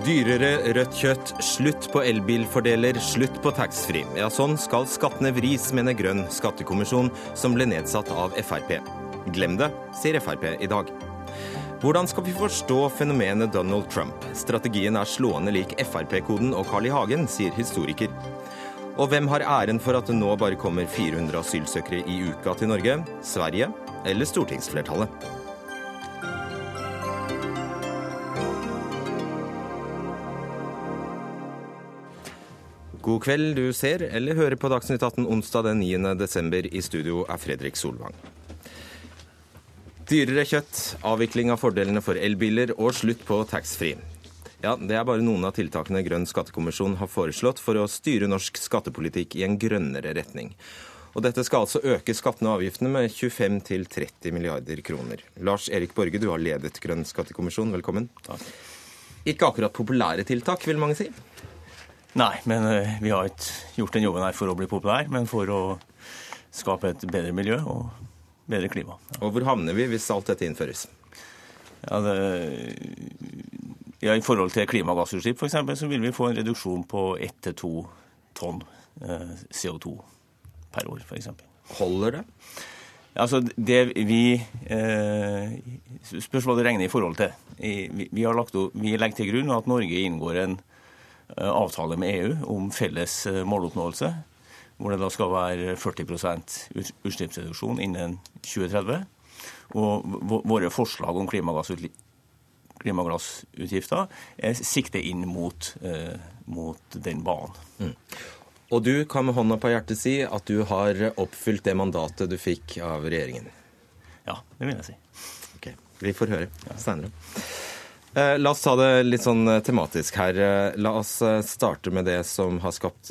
Dyrere rødt kjøtt, slutt på elbilfordeler, slutt på taxfree. Ja, sånn skal skattene vris, mener Grønn skattekommisjon, som ble nedsatt av Frp. Glem det, sier Frp i dag. Hvordan skal vi forstå fenomenet Donald Trump? Strategien er slående lik Frp-koden og Carl I. Hagen, sier historiker. Og hvem har æren for at det nå bare kommer 400 asylsøkere i uka til Norge? Sverige eller stortingsflertallet? God kveld, du ser eller hører på Dagsnytt 18 onsdag den 9. desember. I studio er Fredrik Solvang. Dyrere kjøtt, avvikling av fordelene for elbiler og slutt på taxfree. Ja, Det er bare noen av tiltakene Grønn skattekommisjon har foreslått for å styre norsk skattepolitikk i en grønnere retning. Og Dette skal altså øke skattene og avgiftene med 25 30 milliarder kroner. Lars Erik Borge, du har ledet Grønn skattekommisjon. Velkommen. Takk. Ikke akkurat populære tiltak, vil mange si? Nei, men uh, vi har ikke gjort den jobben her for å bli populær, men for å skape et bedre miljø og bedre klima. Ja. Og hvor havner vi hvis alt dette innføres? Ja, det, ja, I forhold til klimagassutslipp f.eks. så vil vi få en reduksjon på 1-2 tonn uh, CO2 per år f.eks. Holder det? Altså, det vi eh, Spørs hva du regner i forhold til. Vi, vi, lagt, vi legger til grunn at Norge inngår en Eh, avtale med EU om felles eh, måloppnåelse, hvor det da skal være 40% utslippsreduksjon innen 2030. Og våre forslag om klimagassutgifter sikter inn mot, eh, mot den banen. Mm. Og du kan med hånda på hjertet si at du har oppfylt det mandatet du fikk av regjeringen? Ja, det vil jeg si. Ok, Vi får høre senere. seinere. la oss ta det litt sånn eh, tematisk her. Eh, la oss starte med det som har skapt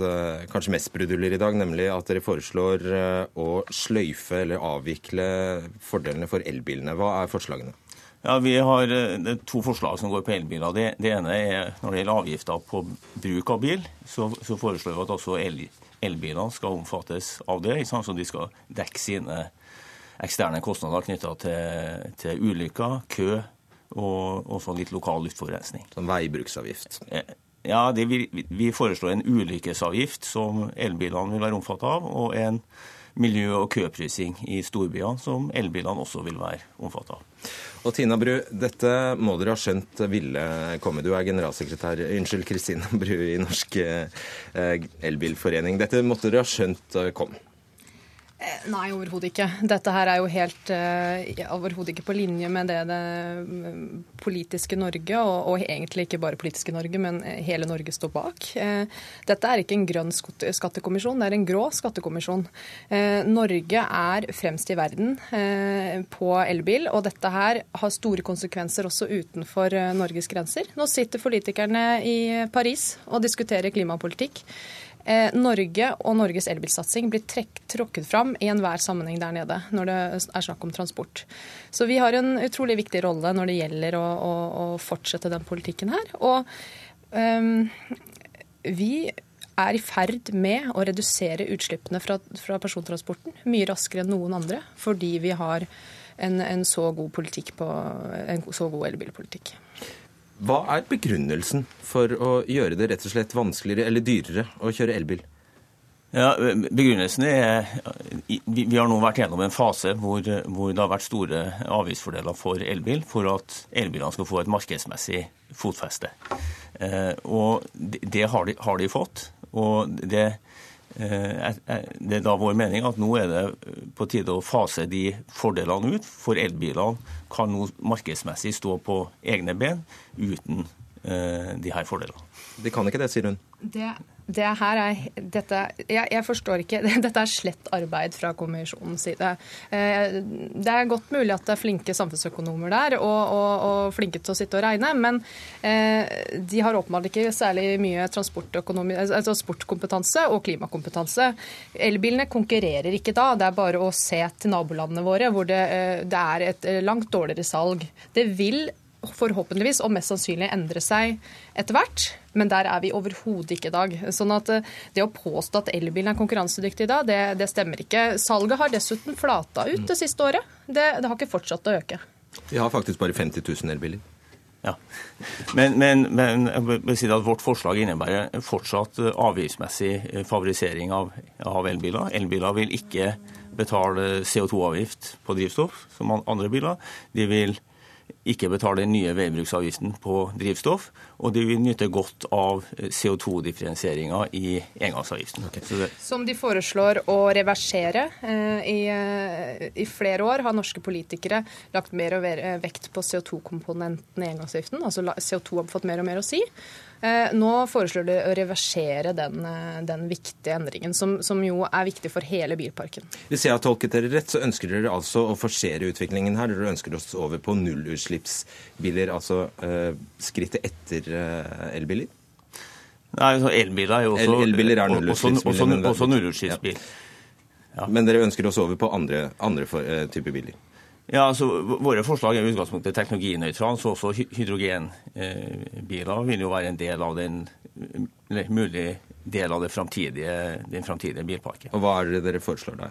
kanskje mest bruduljer i dag, nemlig at dere foreslår å sløyfe eller avvikle fordelene for elbilene. Hva er forslagene? Ja, Vi har to forslag som går på elbiler. Det, det, ene er når det gjelder avgifter på bruk av bil, så, så foreslår vi at også el, elbilene skal omfattes av det, sånn som de skal dekke sine eksterne kostnader knytta til, til ulykker, kø og også litt lokal luftforurensning. Som veibruksavgift? Ja, ja, vi, vi, foreslår en ulykkesavgift som elbilene vil være omfattet av, og en miljø- og køprising i storbyene som elbilene også vil være omfattet av. Og Tina Bru, dette må dere ha skjønt ville komme. Du er generalsekretær unnskyld, Kristina Bru i Norsk eh, Elbilforening. Dette måtte dere ha skjønt kom? Eh, nei, overhodet ikke. Dette her er jo helt uh, overhodet ikke på linje med det det mm, politiske Norge, og, og, egentlig ikke bare politiske Norge, men hele Norge står bak. Dette er ikke en grønn skattekommisjon, det er en grå skattekommisjon. Norge er fremst i verden på elbil, og dette her har store konsekvenser også utenfor Norges grenser. Nå sitter politikerne i Paris og diskuterer klimapolitikk. Eh, Norge og Norges elbilsatsing blir trekk, tråkket fram i enhver sammenheng der nede når det er snakk om transport. Så vi har en utrolig viktig rolle når det gjelder å, å, å fortsette den politikken her. Og um, vi er i ferd med å redusere utslippene fra, fra, persontransporten mye raskere enn noen andre, fordi vi har en, en så god på, en så god elbilpolitikk. Hva er begrunnelsen for å gjøre det rett og slett vanskeligere eller dyrere å kjøre elbil? Ja, Begrunnelsen er Vi har nå vært gjennom en fase hvor, hvor det har vært store avgiftsfordeler for elbil, for at elbilene skal få et markedsmessig fotfeste. Eh, og Det har de, har de fått. og det Eh, det er da vår mening at nå er det på tide å fase de fordelene ut. For elbilene kan nå markedsmessig stå på egne ben uten eh, de her fordelene. De kan ikke det, sier hun. Det det her er, dette, jeg, jeg, forstår ikke Dette er slett arbeid fra kommisjonens side. Eh, det er godt mulig at det er flinke samfunnsøkonomer der og, og, og flinke til å sitte og regne, men eh, de har åpenbart ikke særlig mye altså transportkompetanse og klimakompetanse. Elbilene konkurrerer ikke da. Det er bare å se til nabolandene våre hvor det, eh, det er et langt dårligere salg. Det vil forhåpentligvis og mest sannsynlig endre seg etter hvert. Men der er vi overhodet ikke i dag. Sånn at eh, Det å påstå at elbilen er konkurransedyktig i dag, det, det, stemmer ikke. Salget har dessuten flata ut det siste året. Det, det har ikke fortsatt å øke. Vi har faktisk bare 50 000 elbiler. Ja. Men, men, men jeg vil si at vårt forslag innebærer fortsatt avgiftsmessig favorisering av, av elbiler. Elbiler vil ikke betale CO2-avgift på drivstoff som andre biler. De vil ikke betaler den nye veibruksavgiften på drivstoff, og de vil nyte godt av CO2-differensieringa i engangsavgiften. Okay. Som de foreslår å reversere. Eh, I, eh, I, flere år har norske politikere lagt mer og mer vekt på CO2-komponenten i engangsavgiften. Altså CO2 har fått mer og mer å si. Eh, nå foreslår de å reversere den, eh, den viktige endringen, som, som, jo er viktig for hele bilparken. Hvis jeg har tolket dere rett, så ønsker dere altså å forsere utviklingen her. Dere ønsker oss over på nullutslippsbiler, altså skrittet etter elbiler? Nei, Elbiler er jo også, El elbiler er nullutslippsbiler. Også, også, også nullutslippsbil. Ja. Men dere ønsker oss over på andre, andre typer biler? Ja, altså Våre forslag er i utgangspunktet teknologinøytrale, så også hydrogenbiler vil jo være en del av den mulig del av framtidige, den framtidige bilparken. Og Hva er det dere foreslår da?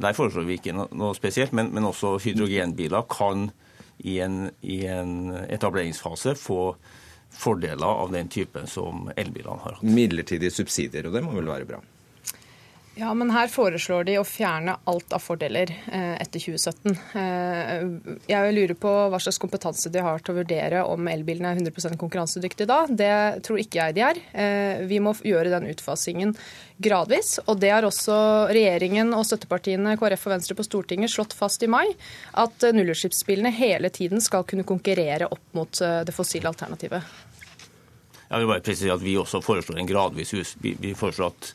Der foreslår vi ikke noe spesielt, men, men også hydrogenbiler kan i en, i en etableringsfase få fordeler av den typen som elbilene har hatt. Midlertidige subsidier, og det må vel være bra? Ja, men her foreslår de å fjerne alt av fordeler eh, etter 2017. Eh, jeg lurer på hva slags kompetanse de har til å vurdere om elbilene er 100% konkurransedyktige da. Det tror ikke jeg de er. Eh, vi må gjøre den utfasingen gradvis. Og det har også regjeringen og støttepartiene KrF og Venstre på Stortinget slått fast i mai, at nullutslippsbilene hele tiden skal kunne konkurrere opp mot det fossile alternativet. Jeg vil bare presisere at Vi også foreslår en gradvis. Vi foreslår at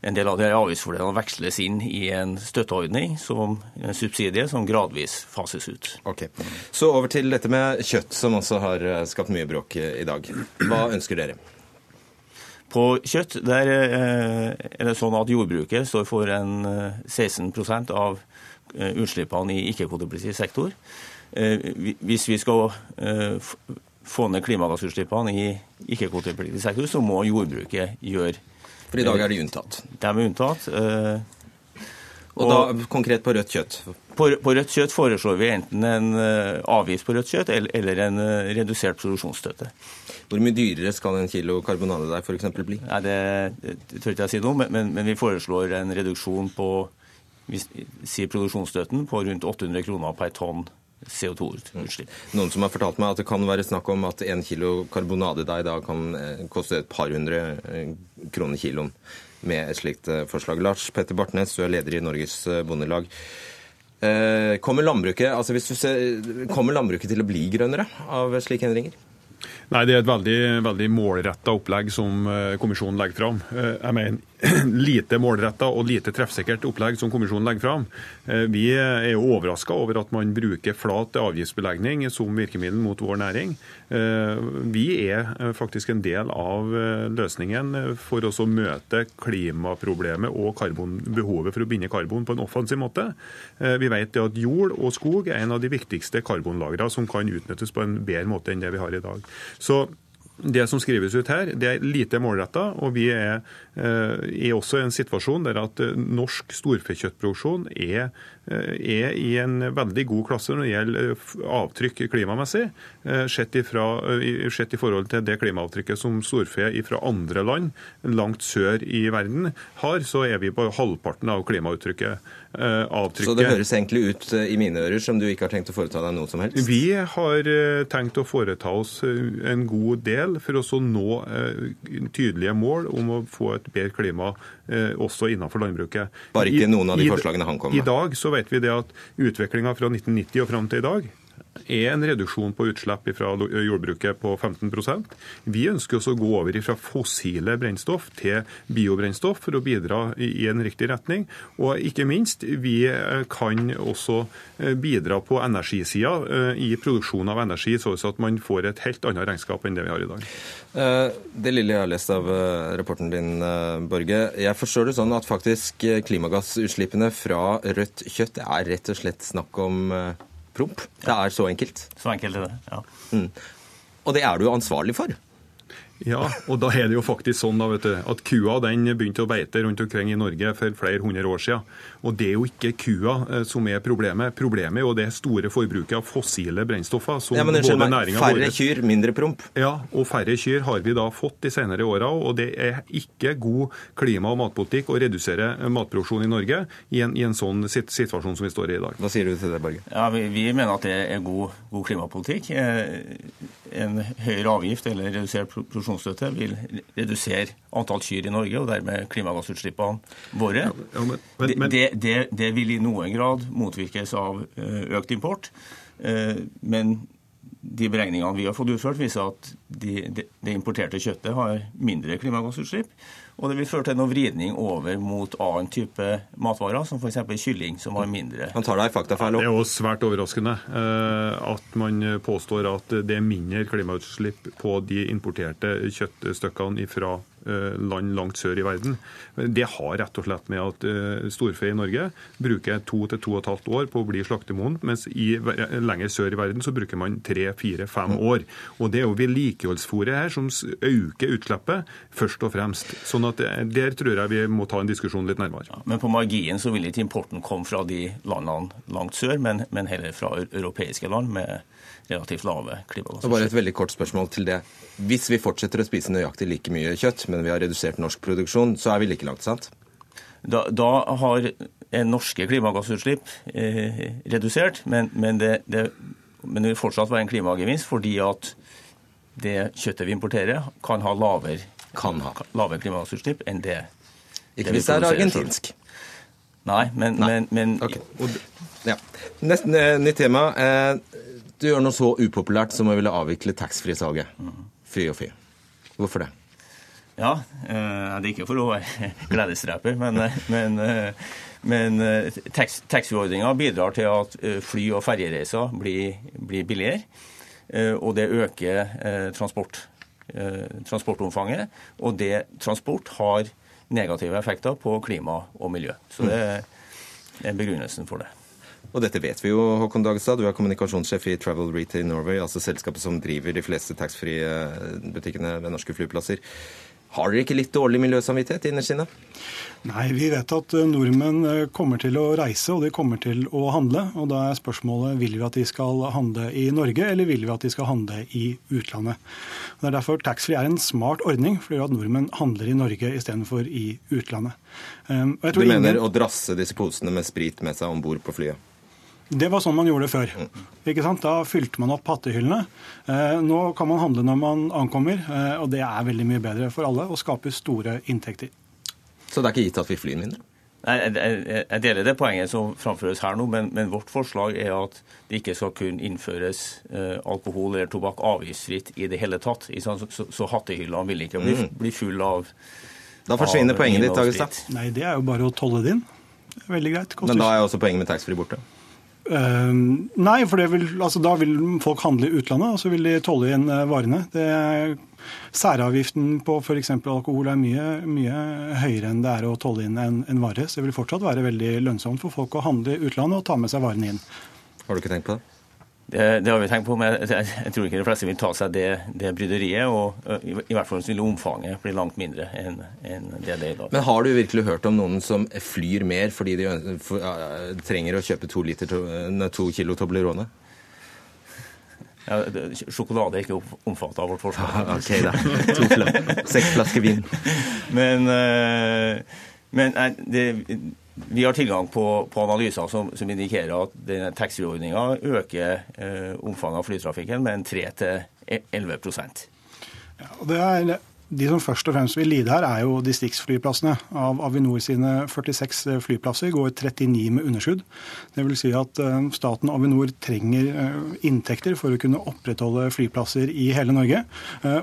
en del av de avgiftsfordelene veksles inn i en støtteordning, som en subsidie, som gradvis fases ut. Ok. Så over til dette med kjøtt, som også har eh, skapt mye bråk i dag. Hva ønsker dere? På kjøtt der eh, er det sånn at jordbruket står for en 16 eh, av utslippene i ikke-kvotepliktig sektor. Hvis vi skal få ned klimagassutslippene i ikke-kvotepliktig sektor, så må jordbruket gjøre for i dag er de unntatt? De er unntatt. Eh, og, og da konkret på rødt kjøtt? På, på, rødt kjøtt foreslår vi enten en eh, avgift på rødt kjøtt eller, eller en eh, redusert produksjonsstøtte. Hvor mye dyrere skal en kilo karbonadedeig f.eks. bli? Nei, det, det tør ikke jeg si noe men, men, men, vi foreslår en reduksjon på vi sier produksjonsstøtten på rundt 800 kroner per tonn CO2-utslipp. Noen som har fortalt meg at det kan være snakk om at en kilo karbonadedeig da kan eh, koste et par hundre eh, kroner kiloen med et slikt eh, forslag. Lars Petter Bartnes, du er leder i Norges Bondelag. Kommer landbruket, altså ser, kommer landbruket til å bli grønnere av slike endringer? Nei, Det er et veldig, veldig målretta opplegg som kommisjonen legger fram. Jeg mener lite målretta og lite treffsikkert opplegg som kommisjonen legger fram. Eh, vi er jo overraska over at man bruker flat avgiftsbelegning som virkemiddel mot vår næring. Vi er faktisk en del av løsningen for å møte klimaproblemet og karbon, behovet for å binde karbon på en offensiv måte. Vi vet at jord og skog er en av de viktigste karbonlagrene som kan utnyttes på en bedre måte enn det vi har i dag. Så det som skrives ut her, det er lite målretta, og vi er, eh, er, også i en situasjon der at eh, norsk storfekjøttproduksjon er, eh, er, i en veldig god klasse når det gjelder avtrykk klimamessig. Sett, ifra, sett i forhold til det klimaavtrykket som storfe fra andre land langt sør i verden har, så er vi på halvparten av klimauttrykket. Avtrykket. Så det høres egentlig ut i mine ører som du ikke har tenkt å foreta deg noe som helst? Vi har tenkt å foreta oss en god del for å nå eh, tydelige mål om å få et bedre klima eh, også innenfor landbruket. Bare ikke noen av de forslagene han kom med? I dag så vet vi det at utviklinga fra 1990 og fram til i dag er en reduksjon på utslipp fra jordbruket på 15% Vi ønsker også å gå over fra fossile brennstoff til biobrennstoff for å bidra i en riktig retning. Og ikke minst, vi eh, kan også eh, bidra på energisida eh, i produksjon av energi, sånn at man får et helt annet regnskap enn det vi har i dag. Det lille jeg har lest av rapporten din, Borge. Jeg forstår det sånn at faktisk klimagassutslippene fra rødt kjøtt er rett og slett snakk om promp. Det er så enkelt. Så enkelt er det, ja. Mm. Og det er du jo ansvarlig for. Ja, og da er det jo faktisk sånn da, vet du, at kua den begynte å beite rundt omkring i Norge for flere hundre år siden. Og det er jo ikke kua eh, som er problemet. Problemet er jo det store forbruket av fossile brennstoffer. Som ja, men unnskyld meg, Færre våre... kyr, mindre promp? Ja, og færre kyr har vi da fått de senere åra. Og det er ikke god klima- og matpolitikk å redusere matproduksjonen i Norge i en, i en, sånn situasjon som vi står i i dag. Hva sier du til det, Borge? Ja, vi, vi, mener at det er god, god klimapolitikk. Eh, en høyere avgift eller redusert produksjon produksjonsstøtte vil redusere antall kyr i Norge, og dermed klimagassutslippene våre. Ja, men, men, det, det, det, vil i noen grad motvirkes av eh, økt import. Eh, men de beregningene vi har fått utført, viser at det de importerte kjøttet har mindre klimagassutslipp. Og det vil føre til noen vridning over mot annen type matvarer, som f.eks. kylling, som har mindre Han tar deg faktafeil Det er jo svært overraskende eh, at man påstår at det er mindre klimautslipp på de importerte kjøttstykkene fra land langt sør i verden. Det har rett og slett med at eh, storfe i Norge bruker to til to og et halvt år på å bli slaktemoden, mens i, lenger sør i verden så bruker man tre, fire, fem år. Og Det er jo vedlikeholdsfòret her som øker utslippet, først og fremst. Sånn at eh, Der tror jeg vi må ta en diskusjon litt nærmere. Ja, men på marginen så vil ikke importen komme fra de landene langt sør, men, men heller fra europeiske land. med relativt lave klimagassutslipp. Bare et veldig kort spørsmål til det. Hvis vi fortsetter å spise nøyaktig like mye kjøtt, men vi har redusert norsk produksjon, så er vi like langt, sant? Da, da har norske klimagassutslipp eh, redusert, men, men, det, det, men, det, vil fortsatt være en klimagevinst fordi at det kjøttet vi importerer, kan ha lavere, kan ha. lavere klimagassutslipp enn det Ikke hvis det er argentinsk. Nei, men, Nei. men, men okay. ja. Nesten, nytt tema. Eh, du gjør noe så upopulært som å ville avvikle taxfree-salget. Fri og fri. Hvorfor det? Ja, eh, det er ikke for å være gledesdreper, men, eh, men, eh, men taxfree-ordninga bidrar til at fly- og ferjereiser blir, blir, billigere. Og det øker transport, transportomfanget. Og det transport har negative effekter på klima og miljø. Så det er begrunnelsen for det. Og dette vet vi jo, Håkon Dagstad. Du er kommunikasjonssjef i Travel Retail Norway, altså selskapet som driver de fleste taxfree-butikkene ved norske flyplasser. Har dere ikke litt dårlig miljøsamvittighet innerst inne? Nei, vi vet at eh, nordmenn eh, kommer til å reise og de kommer til å handle. Og da er spørsmålet vil vi at de skal handle i Norge eller vil vi at de skal handle i utlandet. Og det er derfor taxfree er en smart ordning, fordi at nordmenn handler i Norge istedenfor i utlandet. Um, du mener ingen... å drasse disse posene med sprit med seg om bord på flyet? Det var sånn man gjorde det før. Ikke sant? Da fylte man opp hattehyllene. Eh, nå kan man handle når man ankommer, eh, og det er veldig mye bedre for alle og skaper store inntekter. Så det er ikke gitt at vi flyr mindre? Nei, jeg, jeg, deler det poenget som framføres her nå, men, men, vårt forslag er at det ikke skal kunne innføres eh, alkohol eller tobakk avgiftsfritt i det hele tatt. Så, så, så hattehyllene vil ikke bli, mm. bli full av Da forsvinner poenget ditt, Agestad. Nei, det er jo bare å tolle det inn. Veldig greit. Koster. Men da er også poenget med taxfree borte? Uh, nei, for vil, altså, da vil folk handle i utlandet, og så vil de tolle igjen uh, varene. Det, særavgiften på f.eks. alkohol er mye, mye, høyere enn det er å tolle inn en, en, vare. Så det vil fortsatt være veldig lønnsomt for folk å handle i utlandet og ta med seg varene inn. Har du ikke tenkt på det? Det, det, har vi tenkt på, men jeg, jeg, tror ikke de fleste vil ta seg det, det bryderiet. Og i, i, hvert fall vil omfanget bli langt mindre enn, en det det er i dag. Men har du virkelig hørt om noen som flyr mer fordi de for, uh, trenger å kjøpe to, liter, to, to kilo Toblerone? Ja, sjokolade er ikke omfattet av vårt forslag. ok, da. To Seks flasker vin. Men, uh, men det vi har tilgang på, på analyser som, som, indikerer at taxfree-ordninga øker eh, omfanget av flytrafikken med en 3-11 ja, det er de som først og fremst vil lide her, er jo distriktsflyplassene. Av Avinor sine 46 eh, flyplasser går 39 med underskudd. Dvs. Si at eh, staten og Avinor trenger eh, inntekter for å kunne opprettholde flyplasser i hele Norge.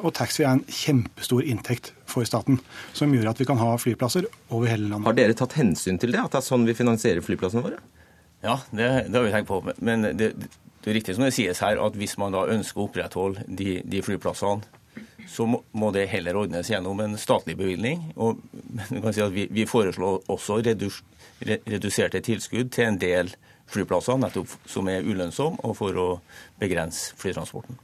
Og taxfree er en kjempestor inntekt for staten, som gjør at vi kan ha flyplasser over hele landet. Har dere tatt hensyn til det, at det er sånn vi finansierer flyplassene våre? Ja, det, det har vi tenkt på. Men det, det er riktig som det sies her, at hvis man da ønsker å opprettholde de, de flyplassene så må det heller ordnes gjennom en statlig bevilgning. Og si vi, vi, foreslår også redus, reduserte tilskudd til en del flyplasser, nettopp som er ulønnsomme, og for å begrense flytransporten.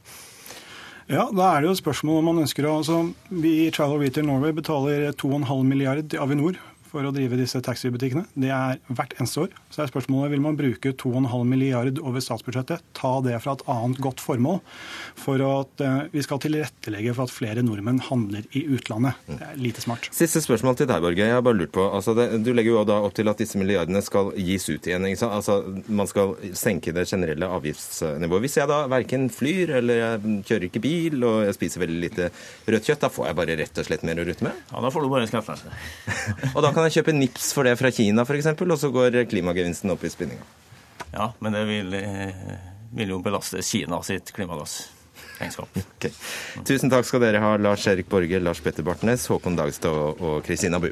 Ja, da er det jo et spørsmål om man ønsker å altså, Vi i Travel Retail Norway betaler 2,5 milliard til Avinor for å drive disse taxibutikkene. Det er hvert eneste år. Så er spørsmålet vil man bruke 2,5 milliard over statsbudsjettet, ta det fra et annet godt formål, for at uh, vi skal tilrettelegge for at flere nordmenn handler i utlandet. Det er lite smart. Siste spørsmål til deg, Borge. Jeg har bare lurt på, altså det, Du legger jo da opp til at disse milliardene skal gis ut igjen. ikke sant? Altså Man skal senke det generelle avgiftsnivået. Hvis jeg da verken flyr eller jeg kjører ikke bil og jeg spiser veldig lite rødt kjøtt, da får jeg bare rett og slett mer å rutte med? Ja, da får du bare en skattelette. og da kan kan jeg kjøpe nips for det fra Kina f.eks., og så går klimagevinsten opp i spinninga. Ja, men det vil, eh, vil jo belaste Kina sitt klimagassregnskap. Okay. Tusen takk skal dere ha, Lars Erik Borge, Lars Petter Bartnes, Håkon Dagstad og Kristina Bu.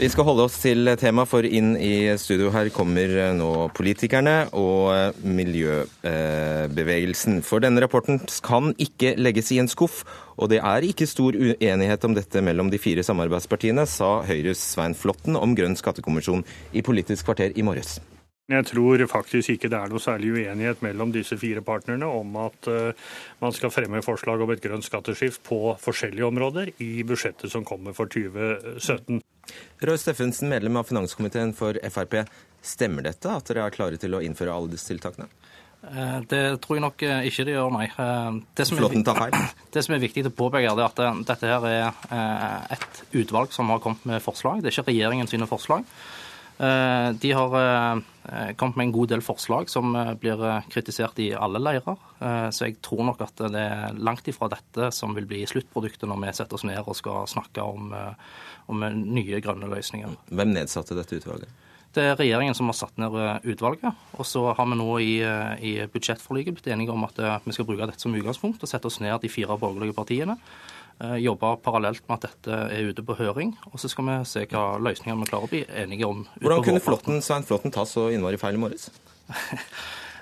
Vi skal holde oss til temaet, for inn i studio her kommer nå politikerne og miljøbevegelsen. For denne rapporten kan ikke legges i en skuff, og det er ikke stor uenighet om dette mellom de fire samarbeidspartiene, sa Høyres Svein Flåtten om Grønn skattekommisjon i Politisk kvarter i morges. Jeg tror faktisk ikke det er noe særlig uenighet mellom disse fire partnerne om at uh, man skal fremme forslag om et grønt skatteskift på forskjellige områder i budsjettet som kommer for 2017. Roy Steffensen, medlem av finanskomiteen for Frp. Stemmer dette, at dere er klare til å innføre alle disse tiltakene? Eh, det tror jeg nok eh, ikke det gjør, nei. Det som, er, det som er viktig å påpeke, er at dette her er et utvalg som har kommet med forslag. Det er ikke regjeringen sine forslag. Eh, de har eh, kommet med en god del forslag som eh, blir kritisert i alle leirer. Så jeg tror nok at det er langt ifra dette som vil bli sluttproduktet når vi setter oss ned og skal snakke om, om nye grønne løsninger. Hvem nedsatte dette utvalget? Det er regjeringen som har satt ned utvalget. Og så har vi nå i, i budsjettforliket blitt enige om at vi skal bruke dette som utgangspunkt og sette oss ned de fire borgerlige partiene Eh, jobbe parallelt med at dette er ute på høring. Og så skal vi se hva løsninger vi klarer å bli enige om. Hvordan kunne Flåtten, Svein Flåtten ta så innmari feil i morges?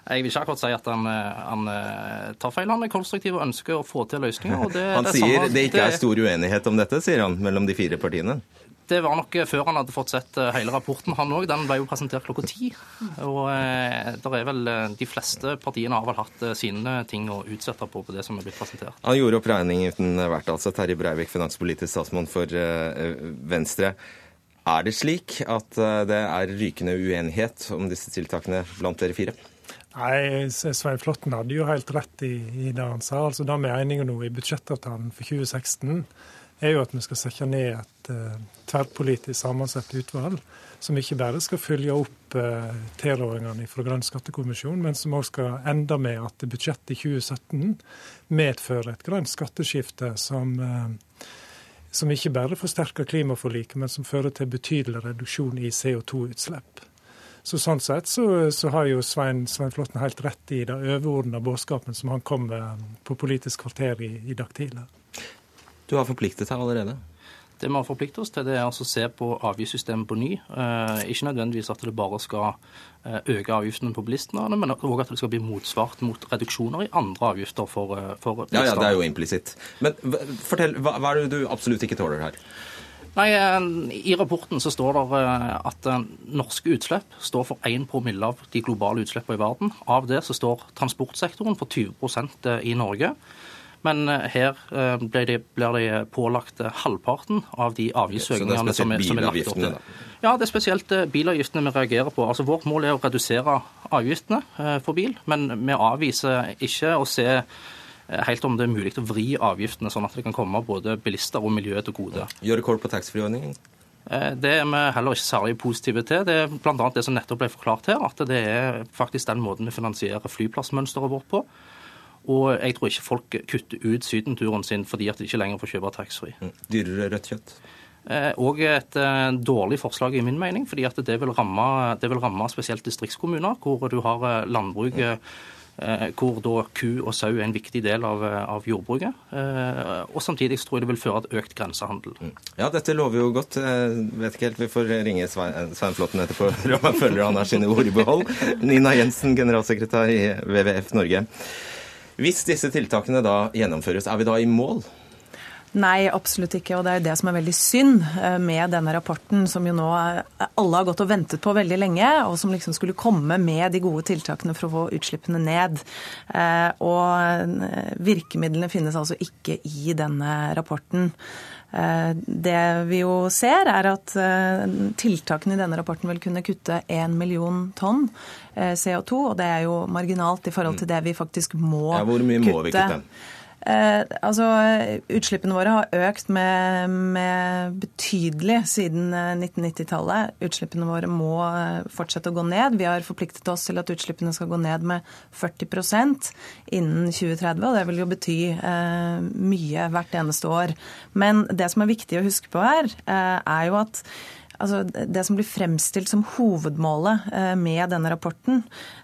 Jeg vil ikke akkurat si at han, eh, han, eh, tar feil. Han er konstruktiv og ønsker å få til løsninger. Det, han det sier samme, det ikke er stor uenighet om dette, sier han, mellom de fire partiene? Det var nok før han hadde fått sett eh, hele rapporten, han òg. Den ble jo presentert klokka ti. Og eh, der er vel eh, De fleste partiene har vel hatt sine ting å utsette på på det som er blitt presentert. Han gjorde opp regning uten hvert, altså. Terje Breivik, finanspolitisk statsmann for Venstre. Er det slik at det er rykende uenighet om disse tiltakene blant dere fire? Nei, Svein Flåtten hadde jo helt rett i, i det han sa. Altså, Det vi er enige nå i budsjettavtalen for 2016, er jo at vi skal sette ned et uh, tverrpolitisk sammensatt utvalg som ikke bare skal følge opp uh, tilrådingene fra Grønn skattekommisjon, men som også skal ende med at budsjettet i 2017 medfører et grønt skatteskifte som, uh, som ikke bare forsterker klimaforliket, men som fører til betydelig reduksjon i CO2-utslipp. Så Sånn sett så, så har jo Svein, Svein, Flåtten helt rett i det overordna budskapen som han kom med på Politisk kvarter i, i dag tidlig. Du har forpliktet deg allerede? Det vi har forpliktet oss til, det er altså å se på avgiftssystemet på ny. Eh, ikke nødvendigvis at det bare skal eh, øke avgiftene på bilistene, men òg at det skal bli motsvart mot reduksjoner i andre avgifter for, eh, for Ja, ja, det er jo implisitt. Men fortell, hva, hva er det du absolutt ikke tåler her? Nei, I rapporten så står det at norske utslipp står for 1 promille av de globale utslippene i verden. Av det så står transportsektoren for 20% i Norge. Men eh, her eh, blir de, blir de pålagt eh, halvparten av de avgiftsøkningene som, er, som er lagt opp til. Ja, det er spesielt bilavgiftene vi reagerer på. Altså, Vårt mål er å redusere avgiftene for bil, men vi avviser ikke å se helt om det er mulig å vri avgiftene sånn at det kan komme både bilister og miljøet til gode. Gjør rekord på taxfree-ordningen? Det er vi heller ikke særlig positive til. Det er bl.a. det som nettopp ble forklart her, at det er faktisk den måten vi finansierer flyplassmønsteret vårt på. Og jeg tror ikke folk kutter ut sydenturen sin fordi at de ikke lenger får kjøpe taxfree. Mm. Dyrere rødt kjøtt? Og eh, et eh, dårlig forslag i min mening, fordi at det vil ramme, det vil ramme spesielt distriktskommuner, hvor du har eh, landbruk hvor da ku og sau er en viktig del av, av jordbruket. Og samtidig tror jeg det vil føre til økt grensehandel. Mm. Ja, dette lover jo godt. Jeg vet ikke helt, Vi får ringe Svein, Svein Flåtten etterpå. Jeg føler han har sine ord i behold. Nina Jensen, generalsekretær i WWF Norge. Hvis disse tiltakene da gjennomføres, er vi da i mål? Nei, absolutt ikke. Og det er jo det som er veldig synd eh, med denne rapporten, som jo nå alle har gått og ventet på veldig lenge, og som liksom skulle komme med de gode tiltakene for å få utslippene ned. Eh, og eh, virkemidlene finnes altså ikke i denne rapporten. Det vi jo ser, er at tiltakene i denne rapporten vil kunne kutte 1 million tonn CO2, og det er jo marginalt i forhold til det vi faktisk må kutte. Ja, hvor mye må vi kutte? Eh, altså, Utslippene våre har økt med, med betydelig siden 1990-tallet. Eh, utslippene våre må eh, fortsette å gå ned. Vi har forpliktet oss til at utslippene skal gå ned med 40% innen 2030. og Det vil jo bety eh, mye hvert eneste år. Men det som er viktig å huske på her, eh, er jo at altså det som blir fremstilt som hovedmålet eh, med denne rapporten,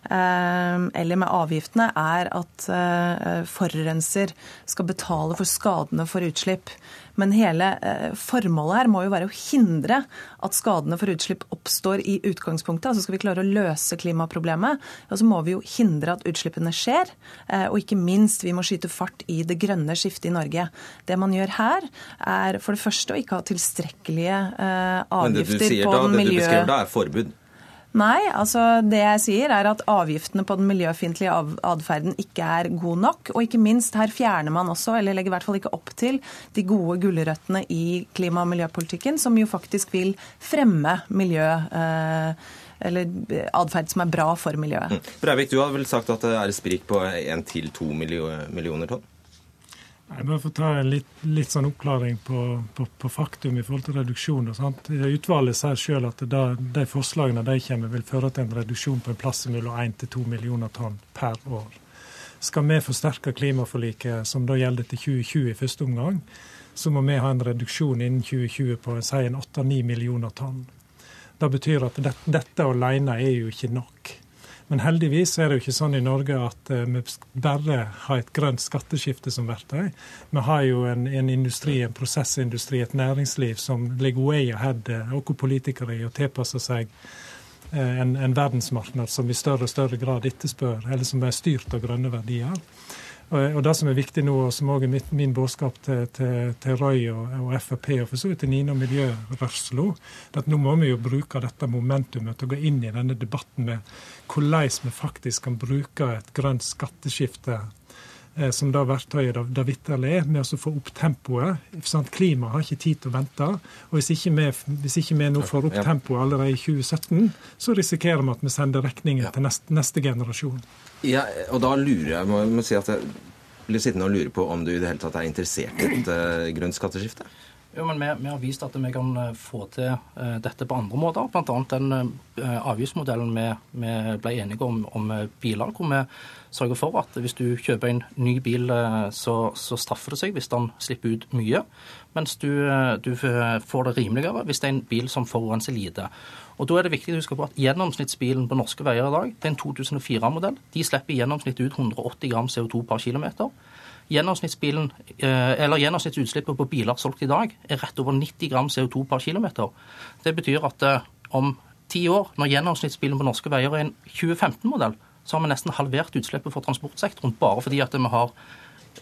eh, eller med avgiftene, er at eh, forurenser skal betale for skadene for utslipp. Men hele eh, formålet her må jo være å hindre at skadene for utslipp oppstår i utgangspunktet. Altså Skal vi klare å løse klimaproblemet, og så må vi jo hindre at utslippene skjer. Eh, og ikke minst, vi må skyte fart i det grønne skiftet i Norge. Det man gjør her, er for det første å ikke ha tilstrekkelige avgifter på miljø... Men det du sier da, det du beskriver da, er forbud? Nei, altså det jeg sier er at avgiftene på den miljøfiendtlige atferden ikke er god nok. Og ikke minst, her fjerner man også, eller legger i hvert fall ikke opp til, de gode gulrøttene i klima- og miljøpolitikken, som jo faktisk vil fremme miljø. Eh, eller atferd som er bra for miljøet. Mm. Breivik, du har vel sagt at det er sprik på 1-2 millioner tonn? Jeg bare får ta en litt, litt sånn oppklaring på, på, på, faktum i forhold til reduksjon. Sant? Utvalget sier selv at da, de forslagene de kommer, vil føre til en reduksjon på en plass mellom 1 til 2 millioner tonn per år. Skal vi forsterke klimaforliket, som da gjelder til 2020 i første omgang, så må vi ha en reduksjon innen 2020 på si 8-9 millioner tonn. Det betyr at dette, dette alene er jo ikke nok. Men heldigvis er det jo ikke sånn i Norge at uh, vi bare har et grønt skatteskifte som verktøy. Vi har jo en, en industri, en prosessindustri, et næringsliv som ligger way ahead uh, oss politikere i å tilpasse seg uh, en, en verdensmarked som i større og større grad etterspør, eller som er styrt av grønne verdier. Og, Det som er viktig nå, og som også er mitt, min budskap til, til, til Røy og, og, Frp, og for så vidt til Nina Miljørørslo, er at nå må vi jo bruke dette momentumet til å gå inn i denne debatten med hvordan vi faktisk kan bruke et grønt skatteskifte som det verktøyet det vitterlig er, med å få opp tempoet. Sant? Klimaet har ikke tid til å vente. og Hvis ikke vi, hvis ikke vi nå får opp tempoet allerede i 2017, så risikerer vi at vi sender regningen til neste, neste generasjon. Ja, og da lurer jeg, må, må si at jeg blir sittende og lure på om du i det hele tatt er interessert i et uh, grønt skatteskifte? Jo, men vi, vi, har vist at vi kan eh, få til uh, dette på andre måter. Bl.a. den uh, avgiftsmodellen vi, vi, ble enige om om biler, hvor vi sørger for at hvis du kjøper en ny bil, så, så straffer det seg hvis den slipper ut mye. Mens du, du får det rimeligere hvis det er en bil som forurenser lite. Og Da er det viktig å huske på at gjennomsnittsbilen på norske veier i dag det er en 2004-modell. De slipper i gjennomsnitt ut 180 gram CO2 per km. Gjennomsnittsbilen, eh, eller Gjennomsnittsutslippet på biler solgt i dag er rett over 90 gram CO2 per km. Det betyr at eh, om ti år, når gjennomsnittsbilen på norske veier er en 2015-modell, så har vi nesten halvert utslippet for transportsektoren bare fordi at vi har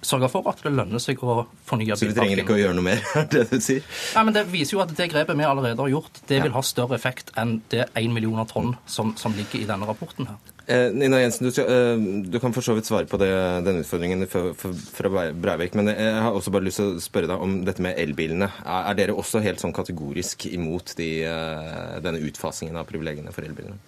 sørge for at det lønner seg å fornye bilparken. Så vi trenger ikke å gjøre noe mer, er det du sier? Nei, men Det viser jo at det grepet vi allerede har gjort, det vil ha større effekt enn det 1 millioner tonn som, som ligger i denne rapporten her. Eh, Nina Jensen, du, eh, du, kan for så vidt svare på det, den utfordringen fra Breivik. Men jeg har også bare lyst til å spørre deg om dette med elbilene. Er, er dere også helt sånn kategorisk imot de, eh, denne utfasingen av privilegiene for elbilene?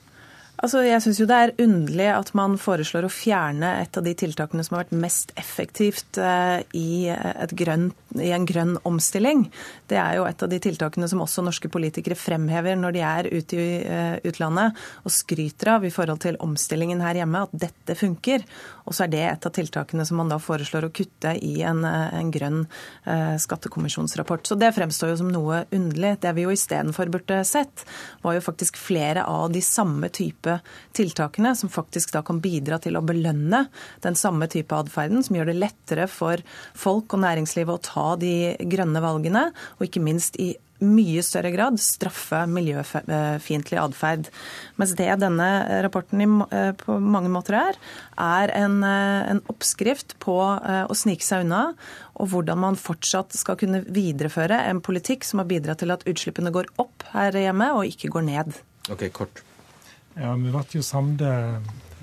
Altså, jeg syns jo det er underlig at man foreslår å fjerne et av de tiltakene som har vært mest effektivt eh, i, grønn, i, en grønn omstilling. Det er jo et av de tiltakene som også norske politikere fremhever når de er ute i eh, utlandet og skryter av i forhold til omstillingen her hjemme, at dette funker. Og så er det et av tiltakene som man da foreslår å kutte i en, eh, en grønn skattekommisjonsrapport. Så det fremstår jo som noe underlig. Det vi jo istedenfor burde sett, var jo faktisk flere av de samme typer type tiltakene som faktisk da kan bidra til å belønne den samme type atferden, som gjør det lettere for folk og næringslivet å ta de grønne valgene, og ikke minst i mye større grad straffe miljøfiendtlig atferd. Mens det denne rapporten eh, på mange måter er, er en, eh, en, oppskrift på eh, å snike seg unna, og hvordan man fortsatt skal kunne videreføre en politikk som har bidratt til at utslippene går opp her hjemme, og ikke går ned. Ok, kort. Ja, Vi ble jo samde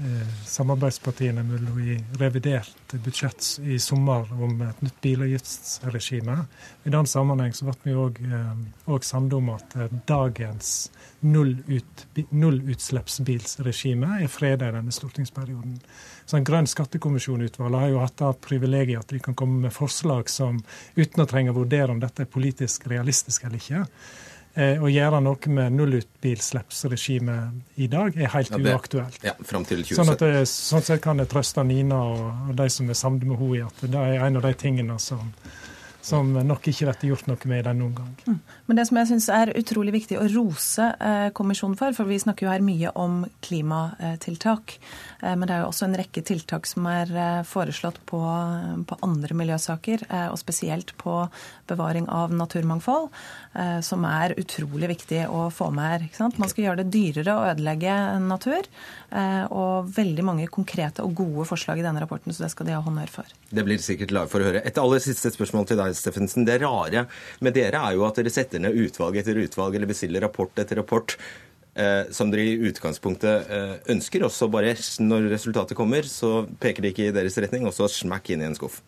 Eh, samarbeidspartiene mellom i revidert budsjett i sommer om et nytt bilavgiftsregime. I den sammenheng så ble vi òg eh, samde om at eh, dagens nullut, nullutslippsbilsregime er freda i denne stortingsperioden. Så en Grønn skattekommisjon-utvalg har jo hatt det privilegiet at de kan komme med forslag som, uten å trenge å vurdere om dette er politisk realistisk eller ikke, å gjøre noe med nullutslippsregimet i dag er helt ja, det, uaktuelt. Ja, frem til 2017. Sånn, at det, sånn sett kan jeg trøste Nina og, og de som er samde med henne i at det er en av de tingene som som nok ikke blir gjort noe med i denne omgang. Mm. Men det som jeg syns er utrolig viktig å rose eh, kommisjonen for, for vi snakker jo her mye om klimatiltak, eh, men det er jo også en rekke tiltak som er eh, foreslått på, på andre miljøsaker, og spesielt på bevaring av naturmangfold, som er utrolig viktig å få med her. Man skal gjøre det dyrere å ødelegge natur, og veldig mange konkrete og gode forslag i denne rapporten, så det skal de ha honnør for. Det blir sikkert lag for å høre. Et aller siste spørsmål til deg, Steffensen. Det rare med dere er jo at dere setter ned utvalg etter utvalg, eller bestiller rapport etter rapport. Eh, som dere i utgangspunktet eh, ønsker, og så bare når resultatet kommer, så peker det ikke i deres retning, og så smakk inn i en skuff.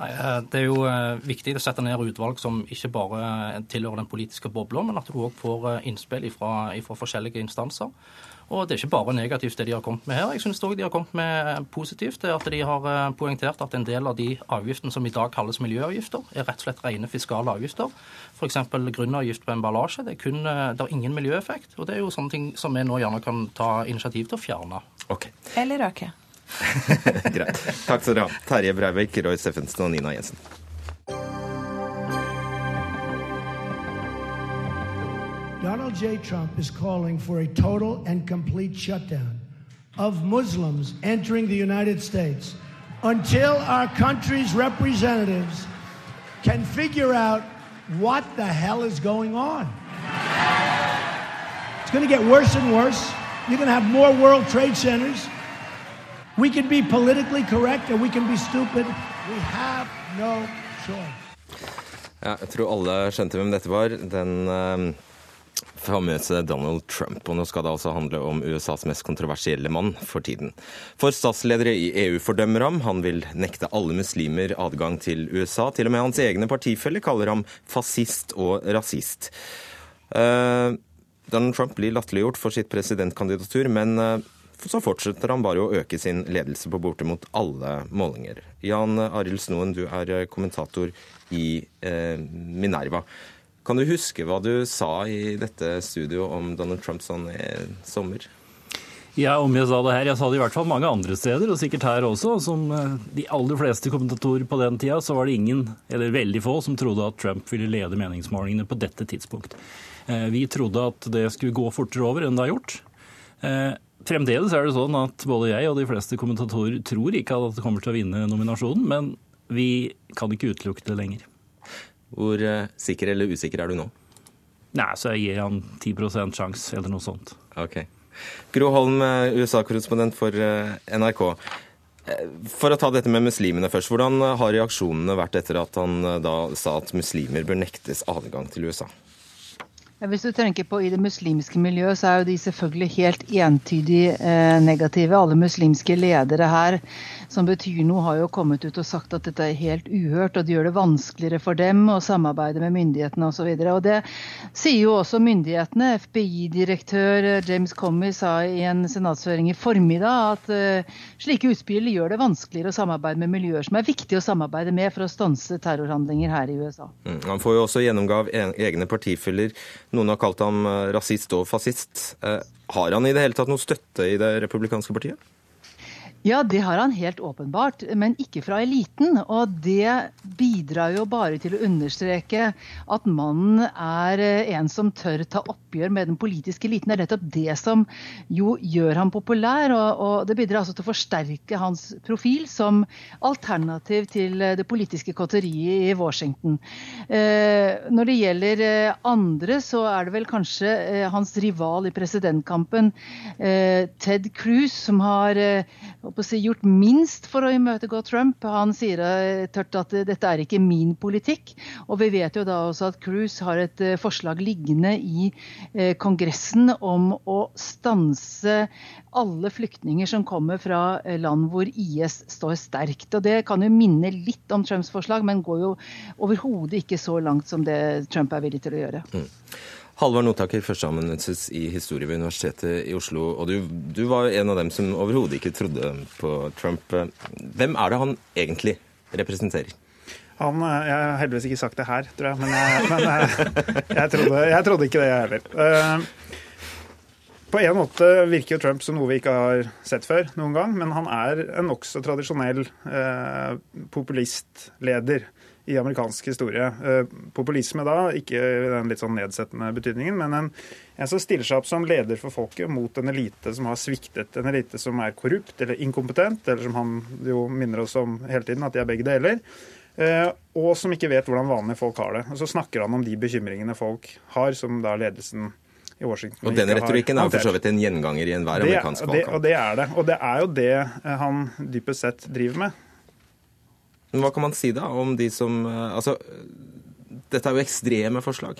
Nei, eh, Det er jo eh, viktig å sette ned utvalg som ikke bare tilhører den politiske bobla, men at du òg får eh, innspill fra forskjellige instanser. Og det er ikke bare negativt det de har kommet med her. Jeg syns òg de har kommet med positivt. det At de har eh, poengtert at en del av de avgiftene som i dag kalles miljøavgifter, er rett og slett rene fiskale avgifter. F.eks. grunnavgift på emballasje. Det er, kun, eh, det er ingen miljøeffekt. Og det er jo sånne ting som vi nå gjerne kan ta initiativ til å fjerne. Okay. Eller øke. Greit. Takk skal dere ha. Terje Breivik, Roy Steffensen og Nina Jensen. Donald J. Trump is calling for a total and complete shutdown of Muslims entering the United States until our country's representatives can figure out what the hell is going on. It's going to get worse and worse. You're going to have more World Trade Centers. We can be politically correct or we can be stupid. We have no choice. Ja, jeg tror alle skjønte hvem dette var. Den uh famøse Donald Trump. Og nå skal det altså handle om USAs mest kontroversielle mann for tiden. For statsledere i EU fordømmer ham. Han vil nekte alle muslimer adgang til USA. Til og med hans egne partifeller kaller ham fascist og rasist. Uh, Donald Trump blir latterliggjort for sitt presidentkandidatur, men uh, så fortsetter han bare å øke sin ledelse på bortimot alle målinger. Jan Arild Snoen, du er kommentator i uh, Minerva. Kan du huske hva du sa i dette studio om Donald Trump sånn i sommer? Ja, om jeg sa det her. Jeg sa det i hvert fall mange andre steder, og sikkert her også. Som eh, de aller fleste kommentatorer på den tida, så var det ingen, eller veldig få, som trodde at Trump ville lede meningsmålingene på dette tidspunkt. Eh, vi trodde at det skulle gå fortere over enn det har gjort. Eh, fremdeles er det sånn at både jeg og de fleste kommentatorer tror ikke at det kommer til å vinne nominasjonen, men vi kan ikke utelukke det lenger. Hvor eh, sikker eller usikker er du nå? Nei, så jeg gir han 10% sjanse, eller noe sånt. Ok. Gro Holm, eh, USA-korrespondent for eh, NRK. For å ta dette med muslimene først. Hvordan har reaksjonene vært etter at han da sa at muslimer bør nektes adgang til USA? Hvis du tenker på I det muslimske miljøet, så er jo de selvfølgelig helt entydig negative. Alle muslimske ledere her som betyr noe, har jo kommet ut og sagt at dette er helt uhørt, og det gjør det vanskeligere for dem å samarbeide med myndighetene osv. Det sier jo også myndighetene. FBI-direktør James Comey sa i en senatshøring i formiddag at uh, slike utspill gjør det vanskeligere å samarbeide med miljøer som er viktige å samarbeide med for å stanse terrorhandlinger her i USA. Mm, han får jo også gjennomgå av egne partifeller. Noen har kalt ham eh, rasist og fascist. Uh, har han i det hele tatt noe støtte i det republikanske partiet? Ja, det har han helt åpenbart, men ikke fra eliten. Og det bidrar jo bare til å understreke at mannen er eh, en som tør ta oppgjør med den politiske eliten. Det er nettopp det som jo gjør ham populær, og, og det bidrar altså til å forsterke hans profil som alternativ til eh, det politiske kåteriet i Washington. Eh, når det gjelder eh, andre, så er det vel kanskje eh, hans rival i presidentkampen, eh, Ted Cruz, som har gjort minst for å imøtegå Trump. Han sier eh, tørt at dette er ikke min politikk. Og vi vet jo da også at Cruz har et eh, forslag liggende i eh, Kongressen om å stanse alle flyktninger som kommer fra land hvor IS står sterkt. Og Det kan jo minne litt om Trumps forslag, men går jo overhodet ikke så langt som det Trump er villig til å gjøre. Mm. Halvard Notaker, førsteamanuensis i historie ved Universitetet i Oslo. Og du, du var en av dem som overhodet ikke trodde på Trump. Hvem er det han egentlig representerer? Han, eh, jeg har heldigvis ikke sagt det her, tror jeg, men jeg, men jeg, jeg, trodde, jeg trodde, ikke det, jeg heller. Eh, på en måte virker jo Trump som noe vi ikke har sett før noen gang, men han er en nokså tradisjonell eh, populistleder i amerikansk historie. Eh, populisme da, ikke den litt sånn nedsettende betydningen, men en, en som stiller seg opp som leder for folket mot en elite som har sviktet. En elite som er korrupt eller inkompetent, eller som han jo minner oss om hele tiden, at de er begge deler. Eh, og som ikke vet hvordan vanlige folk har det. Og så snakker han om de bekymringene folk har, som da ledelsen i Washington Og den retorikken er jo for så vidt en gjenganger i enhver amerikansk valgkamp. Og det er det. Og det er jo det han dypest sett driver med. Men hva kan man si da om de som eh, Altså, dette er jo ekstreme forslag.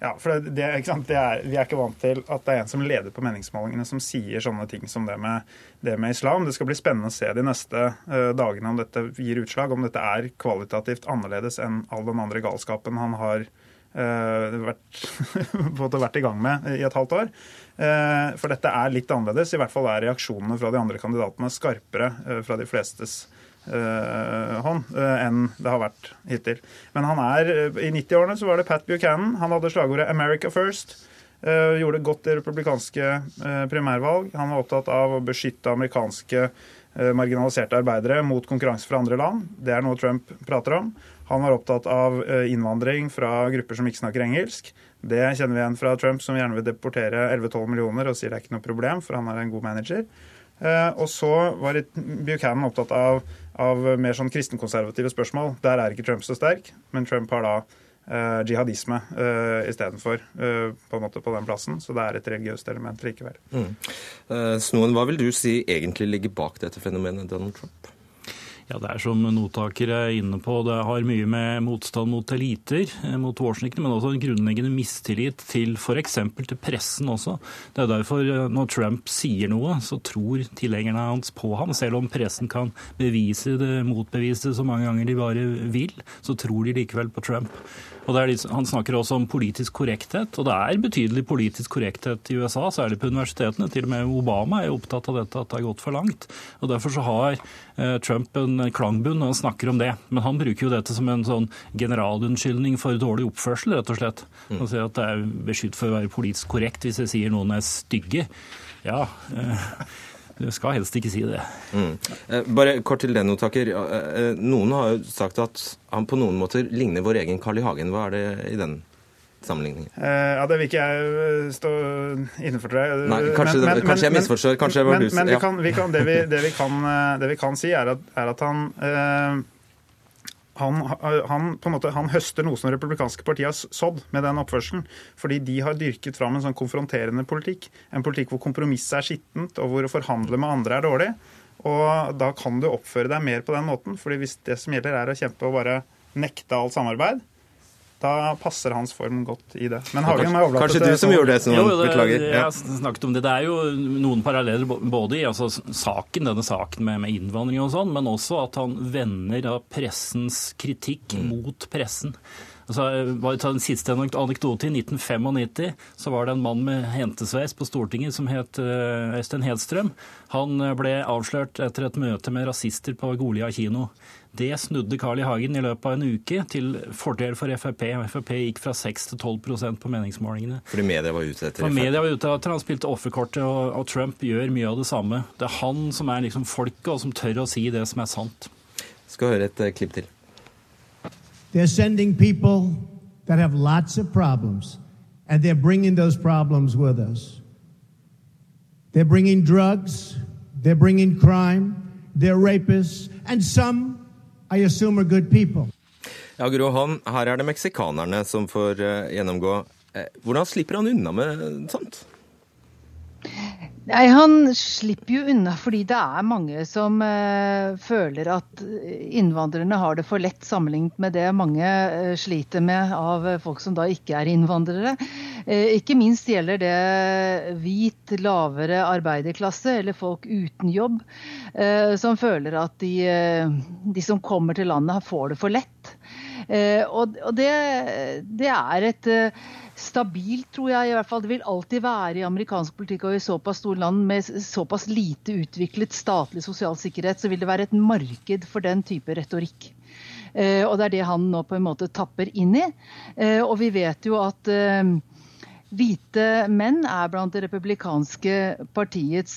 Ja, for det, det, det er, Vi er ikke vant til at det er en som leder på meningsmålingene som sier sånne ting som det med, det med islam. Det skal bli spennende å se de neste uh, dagene om dette gir utslag, om dette er kvalitativt annerledes enn all den andre galskapen han har uh, vært, vært, i gang med i et halvt år. Uh, for dette er litt annerledes. I hvert fall er reaksjonene fra de andre kandidatene skarpere fra de flestes uh, hånd uh, enn det har vært hittil. Men han er, uh, i 90-årene så var det Pat Buchanan. Han hadde slagordet 'America First'. gjorde godt i republikanske primærvalg. Han var opptatt av å beskytte amerikanske marginaliserte arbeidere mot konkurranse fra andre land. Det er noe Trump prater om. Han var opptatt av innvandring fra grupper som ikke snakker engelsk. Det kjenner vi igjen fra Trump, som gjerne vil deportere 11-12 millioner og sier det er ikke noe problem, for han er en god manager. Og så var Buchanan opptatt av av mer sånn kristenkonservative spørsmål. Der er ikke Trump så sterk, men Trump har da eh, jihadisme eh, istedenfor eh, på en måte på den plassen. Så det er et religiøst element likevel. Mm. Uh, Snoen, hva vil du si egentlig ligger bak dette fenomenet Donald Trump? Ja, Det er som nottaker er inne på, det har mye med motstand mot eliter, eh, mot Washington, men også en grunnleggende mistillit til f.eks. til pressen også. Det er derfor eh, når Trump sier noe, så tror tilhengerne hans på ham. Selv om pressen kan bevise det, motbevise det så mange ganger de bare vil, så tror de likevel på Trump. Og litt, Han snakker også om politisk korrekthet, og det er betydelig politisk korrekthet i USA, særlig på universitetene. Til og med Obama er opptatt av dette, at det har gått for langt. Og Derfor så har eh, Trump en klangbunn når han snakker om det. Men han bruker jo dette som en sånn generalunnskyldning for dårlig oppførsel, rett og slett. Han sier at det er beskyldt for å være politisk korrekt hvis jeg sier noen er stygge. Ja, eh, du skal helst ikke si det. Mm. Eh, bare kort til den, Notaker. Eh, noen har jo sagt at han på noen måter ligner vår egen Carl I. Hagen. Hva er det i den sammenligningen? Eh, ja, Det vil ikke jeg stå innenfor, tror jeg. Nei, kanskje, men, kanskje jeg misforstår. Kanskje men, lus. men vi kan, vi kan, det, vi, det, vi kan, det, vi, kan, si, er at, er at han eh, han, han, måte, han, høster noe som republikanske partiet har sådd med den oppførselen. Fordi de har dyrket fram en sånn konfronterende politikk. En politikk hvor kompromisset er skittent, og hvor å forhandle med andre er dårlig. Og da kan du oppføre deg mer på den måten. fordi hvis det som gjelder er å kjempe og bare nekte alt samarbeid, da passer hans form godt i det. Men Hagen kanskje overlate Kanskje du som gjorde det, som jo, det, beklager. Jeg har snakket om det. Det er jo noen paralleller både i altså, saken, denne saken med, med, innvandring og sånn, men også at han vender av pressens kritikk mm. mot pressen. Altså, bare ta den siste anekdote. I 1995 så var det en mann med hentesveis på Stortinget som het Øystein Hedstrøm. Han ble avslørt etter et møte med rasister på Golia kino. Det snudde Carl I. Hagen i løpet av en uke til fordel for Frp. Frp gikk fra 6 til 12% på meningsmålingene. Fordi media var ute etter For media var ute etter Han spilte offerkortet, og, og, Trump gjør mye av det samme. Det er han som er liksom folket, og som tør å si det som er sant. Skal høre et uh, klipp til. They're sending people that have lots of problems, and they're bringing those problems with us. They're bringing drugs, they're bringing crime, they're rapists, and some i assume are good people. Ja, Gro Hånd, her er det meksikanerne som får uh, gjennomgå. Uh, hvordan slipper han unna med sånt? Nei, Han slipper jo unna fordi det er mange som eh, føler at innvandrerne har det for lett sammenlignet med det mange eh, sliter med av folk som da ikke er innvandrere. Eh, ikke minst gjelder det hvit, lavere arbeiderklasse eller folk uten jobb, som føler at de, de, som kommer til landet, får det for lett. og, og det, det, er et stabilt, tror jeg i hvert fall. Det vil alltid være i amerikansk politikk og i såpass store land med såpass lite utviklet statlig sosial sikkerhet, så vil det være et marked for den type retorikk. Eh, og det er det han nå på en måte tapper inn i. Eh, og vi vet jo at eh, Hvite menn er blant det republikanske partiets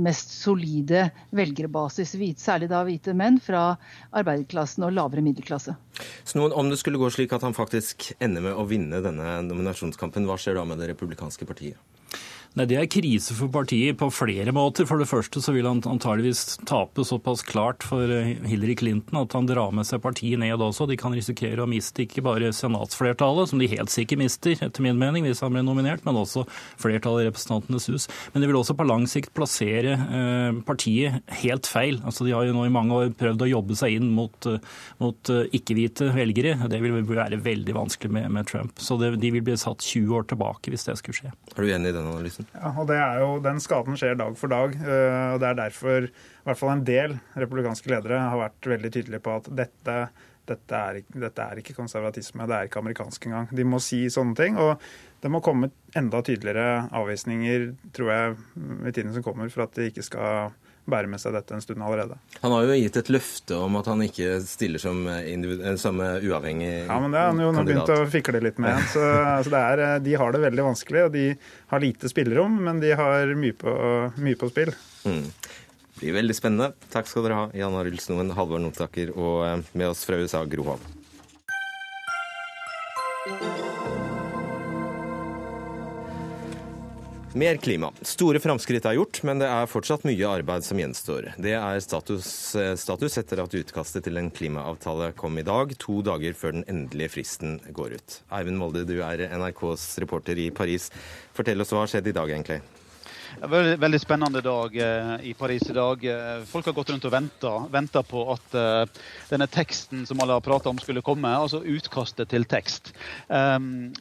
mest solide velgerbasis. Særlig da hvite menn fra arbeiderklassen og lavere middelklasse. Så noen, Om det skulle gå slik at han faktisk ender med å vinne denne nominasjonskampen, hva skjer da med det republikanske partiet? Nei, Det er krise for partiet på flere måter. For det første så vil han antageligvis tape såpass klart for eh, Hillary Clinton at han drar med seg partiet ned også. De kan risikere å miste ikke bare senatsflertallet, som de helt sikkert mister, etter min mening, hvis han blir nominert, men også flertallet i Representantenes hus. Men det vil også på lang sikt plassere eh, partiet helt feil. Altså, De har jo nå i mange år prøvd å jobbe seg inn mot, eh, mot ikke-hvite velgere. Det vil være veldig vanskelig med, med Trump. Så det, de vil bli satt 20 år tilbake hvis det skulle skje. Er du enig i den analysen? Ja, og det er jo, Den skaden skjer dag for dag. Eh, og Det er derfor i hvert fall en del republikanske ledere har vært veldig tydelige på at dette, dette, er, dette er ikke konservatisme, det er ikke amerikansk engang. De må si sånne ting. og det må komme enda tydeligere avvisninger, tror jeg, i tiden som kommer, for at de ikke skal bære med seg dette en stund allerede. Han har jo gitt et løfte om at han ikke stiller som, som uavhengig kandidat. Ja, men det har han jo nå begynt å fikle litt med. Så, altså er, de har det veldig vanskelig, og de har lite spillerom, men de har mye på, mye på spill. Mm. Det blir veldig spennende. Takk skal dere ha, Jan Arild Snoen, Halvor Notaker og eh, med oss fra USA, Gro Holm. Mer klima. Store framskritt er gjort, men det er fortsatt mye arbeid som gjenstår. Det er status, eh, status, etter at utkastet til en klimaavtale kom i dag, to dager før den endelige fristen går ut. Eivind Molde, du er NRKs reporter i Paris. Fortell oss hva har skjedd i dag, egentlig? Veldig, spennende dag eh, i Paris i dag. Eh, folk har gått rundt og venta på at denne teksten som alle har prata om, skulle komme. Altså utkastet til tekst. Um,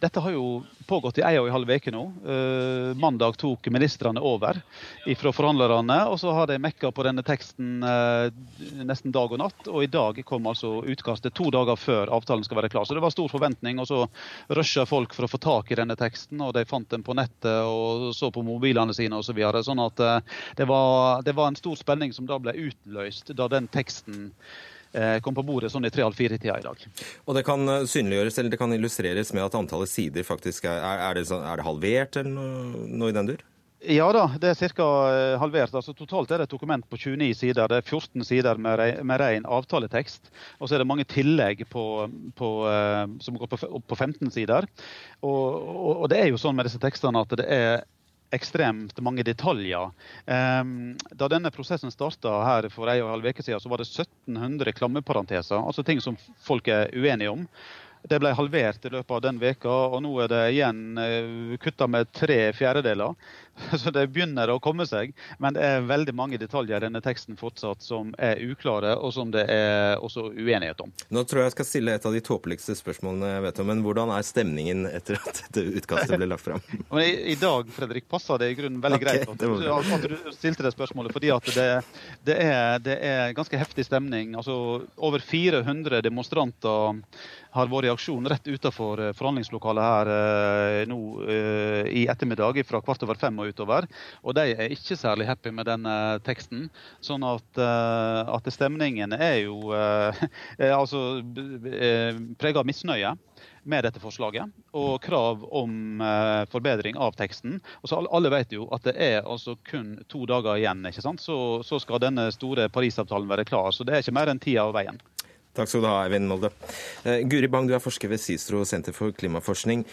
dette har jo pågått i ei og en halv uke nå. Uh, mandag tok ministrene over fra forhandlerne, og så har de mekka på denne teksten uh, nesten dag og natt. Og i dag kom altså utkastet to dager før avtalen skal være klar. Så det var stor forventning, og så rusha folk for å få tak i denne teksten. Og de fant den på nettet og så på mobilene sine osv. Så videre. sånn at uh, det, var, det var en stor spenning som da ble utløst da den teksten kom på bordet sånn i tre-halv-fire-tida i dag. Og Det kan eh, synliggjøres eller det kan illustreres med at antallet sider faktisk er, er, det, sånn, er det, halvert eller noe, noe i den dur? Ja da, det er ca. Eh, halvert. Altså, totalt er det et dokument på 29 sider. Det er 14 sider med, re, med ren avtaletekst. Og så er det mange tillegg på, på, som går på, på 15 sider. Og, og, og, det er jo sånn med disse tekstene at det er ekstremt mange detaljer. Um, da denne prosessen starta her for en og en halv uke siden, så var det 1700 klammeparenteser, altså ting som folk er uenige om. Det ble halvert i løpet av den veka, og nå er det igjen eh, kutta med tre fjerdedeler. Så det begynner å komme seg. Men det er veldig mange detaljer i denne teksten fortsatt som er uklare, og som det er også uenighet om. Nå tror jeg jeg skal stille et av de tåpeligste spørsmålene jeg vet om. Men hvordan er stemningen etter at dette utkastet ble lagt fram? I, I, dag Fredrik, passer det i grunnen veldig okay, greit at, at, du stilte det spørsmålet. fordi at det, det, er, det er ganske heftig stemning. Altså Over 400 demonstranter har vært i aksjon rett utenfor eh, forhandlingslokalet her eh, nå eh, i ettermiddag fra kvart over fem og utover. Og de er ikke særlig happy med denne teksten. Sånn at, at stemningen er jo altså prega av misnøye med dette forslaget og krav om forbedring av teksten. Og så Alle vet jo at det er altså kun to dager igjen, ikke sant? Så, så skal denne store Parisavtalen være klar. Så det er ikke mer enn tida av veien. Takk skal du ha, Eivind Molde. Eh, Guri Bang, du er forsker ved Sistro senter for klimaforskning.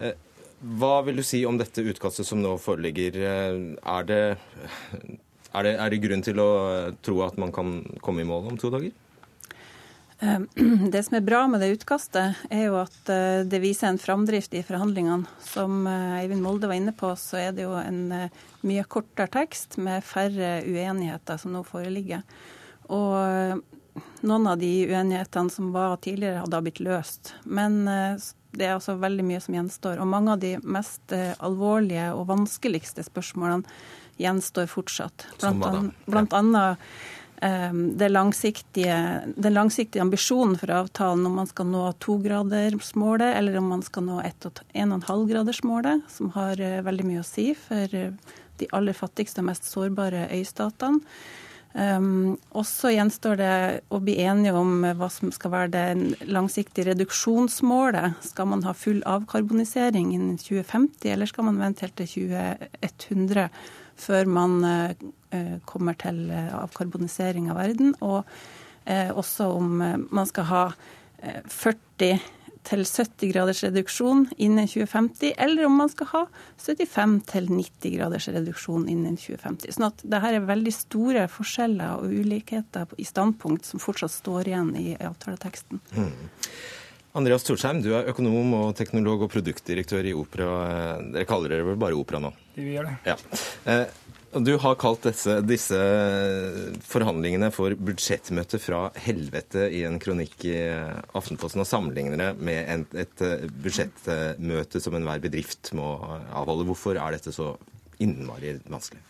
Eh, hva vil du si om dette utkastet som nå foreligger? Eh, er det, er det, er det grunn til å tro at man kan komme i mål om to dager? Det som er bra med det utkastet, er jo at det viser en framdrift i forhandlingene. Som Eivind Molde var inne på, så er det jo en mye kortere tekst med færre uenigheter som nå foreligger. Og noen av de uenighetene som var tidligere, hadde blitt løst. Men eh, det er altså veldig mye som gjenstår. Og mange av de mest eh, alvorlige og vanskeligste spørsmålene gjenstår fortsatt. Blant, an, blant annet um, det langsiktige, den langsiktige ambisjonen for avtalen om man skal nå togradersmålet, eller om man skal nå 1,5-gradersmålet, som har uh, veldig mye å si for uh, de aller fattigste og mest sårbare øystatene. Um, og gjenstår det å bli enige om hva som skal være det langsiktige reduksjonsmålet. Skal man ha full avkarbonisering innen 2050, eller skal man vente helt til 2100 før man uh, kommer til avkarbonisering av verden? Og uh, også om man skal ha 40 til 70 graders reduksjon innen 2050, eller om man skal ha 75 til 90 graders reduksjon innen 2050. Sånn at det her er veldig store forskjeller og ulikheter i standpunkt som fortsatt står igjen i avtaleteksten. Mm. Andreas Torsheim, du er økonom og teknolog og produktdirektør i Opera. Dere kaller dere vel bare Opera nå? Vi gjør det. Ja. Eh, du har kalt disse, disse, forhandlingene for budsjettmøte fra helvete i en kronikk i Aftenposten, og sammenligner det med et budsjettmøte som enhver bedrift må avholde. Hvorfor er dette så innmari vanskelig?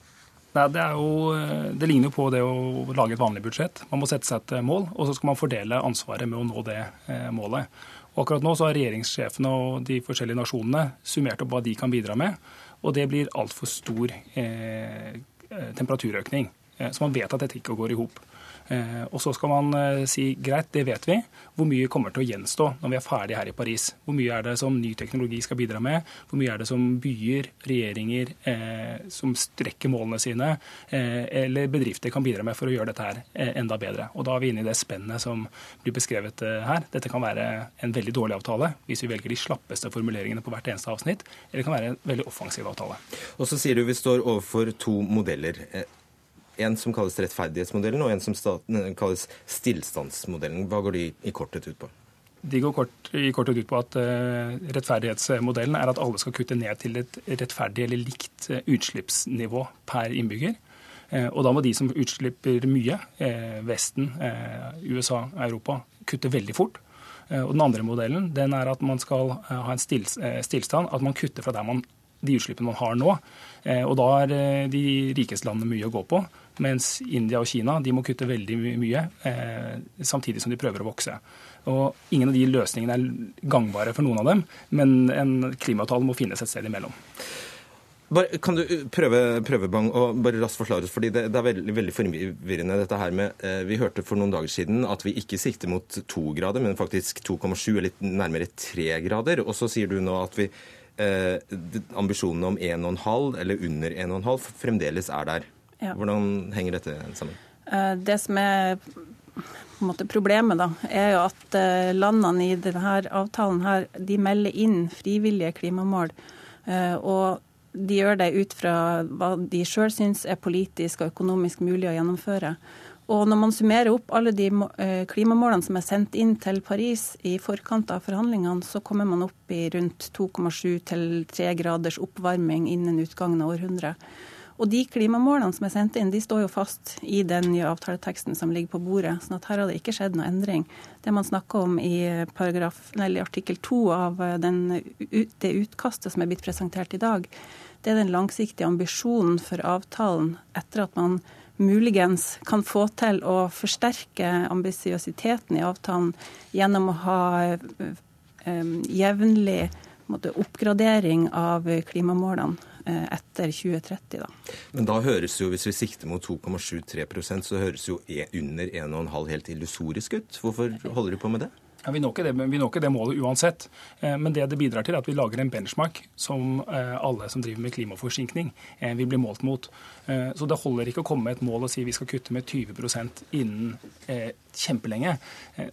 Nei, det, jo, det, ligner jo på det å lage et vanlig budsjett. Man må sette seg et mål, og så skal man fordele ansvaret med å nå det eh, målet. Og akkurat nå så har regjeringssjefene og de forskjellige nasjonene summert opp hva de kan bidra med. Og det blir altfor stor eh, temperaturøkning. Eh, så man vet at dette ikke går i hop. Eh, og så skal man eh, si greit, det vet vi. Hvor mye kommer til å gjenstå når vi er ferdige her i Paris? Hvor mye er det som ny teknologi skal bidra med? Hvor mye er det som byer, regjeringer eh, som strekker målene sine, eh, eller bedrifter kan bidra med for å gjøre dette her eh, enda bedre? Og da er vi inne i det spennet som blir beskrevet her. Dette kan være en veldig dårlig avtale hvis vi velger de slappeste formuleringene på hvert eneste avsnitt, eller det kan være en veldig offensiv avtale. Og så sier du vi står overfor to modeller en som kalles rettferdighetsmodellen, og en som kalles stillstandsmodellen. Hva går de i kortet ut på? De går kort, i kortet ut på at uh, rettferdighetsmodellen er at alle skal kutte ned til et rettferdig eller likt uh, utslippsnivå per innbygger. Uh, og da må de som utslipper mye, Vesten, USA, Europa, kutte veldig fort. Og den andre modellen den er at man skal ha en stillstand, at man kutter fra man de utslippene man har nå. Og da er de rikeste landene mye å gå på. Mens India og Kina de må kutte veldig mye, eh, samtidig som de prøver å vokse. Og Ingen av de løsningene er gangbare for noen av dem, men en klimaavtale må finnes et sted imellom. Bare, kan du prøve, prøve Bang, og bare raskt forklare oss, fordi det, det, er veldig, veldig forvirrende dette her med eh, Vi hørte for noen dager siden at vi ikke sikter mot to grader, men faktisk 2,7 eller nærmere tre grader. Og så sier du nå at vi eh, ambisjonene om 1,5 eller under 1,5 fremdeles er der. Ja. Hvordan henger dette sammen? Eh, det som er måte, problemet, da, er jo at eh, landene i denne avtalen her, de melder inn frivillige klimamål. Eh, og de gjør det ut fra hva de sjøl syns er politisk og økonomisk mulig å gjennomføre. Og når man summerer opp alle de klimamålene som er sendt inn til Paris i forkant av forhandlingene, så kommer man opp i rundt 2,7 til 3 graders oppvarming innen utgangen av århundret. Og de klimamålene som er sendt inn, de står jo fast i den nye avtaleteksten som ligger på bordet. sånn at her har det ikke skjedd noe endring. Det man snakker om i, paragraf, i artikkel 2 av eh, den, det utkastet som er blitt presentert i dag, det er den langsiktige ambisjonen for avtalen etter at man muligens kan få til å forsterke ambisiøsiteten i avtalen gjennom å ha um, jevnlig måte, oppgradering av klimamålene etter 2030. Da. Men da høres jo, hvis vi sikter mot 2,73% så høres jo e, under 1,5 helt illusorisk ut. Hvorfor holder du på med det? Ja, vi, når det, vi når ikke det målet uansett. Eh, men det det bidrar til, er at vi lager en benchmark som eh, alle som driver med klimaforsinkning, eh, vil bli målt mot. Så det holder ikke å komme med et mål og si vi skal kutte med 20% innen kjempelenge,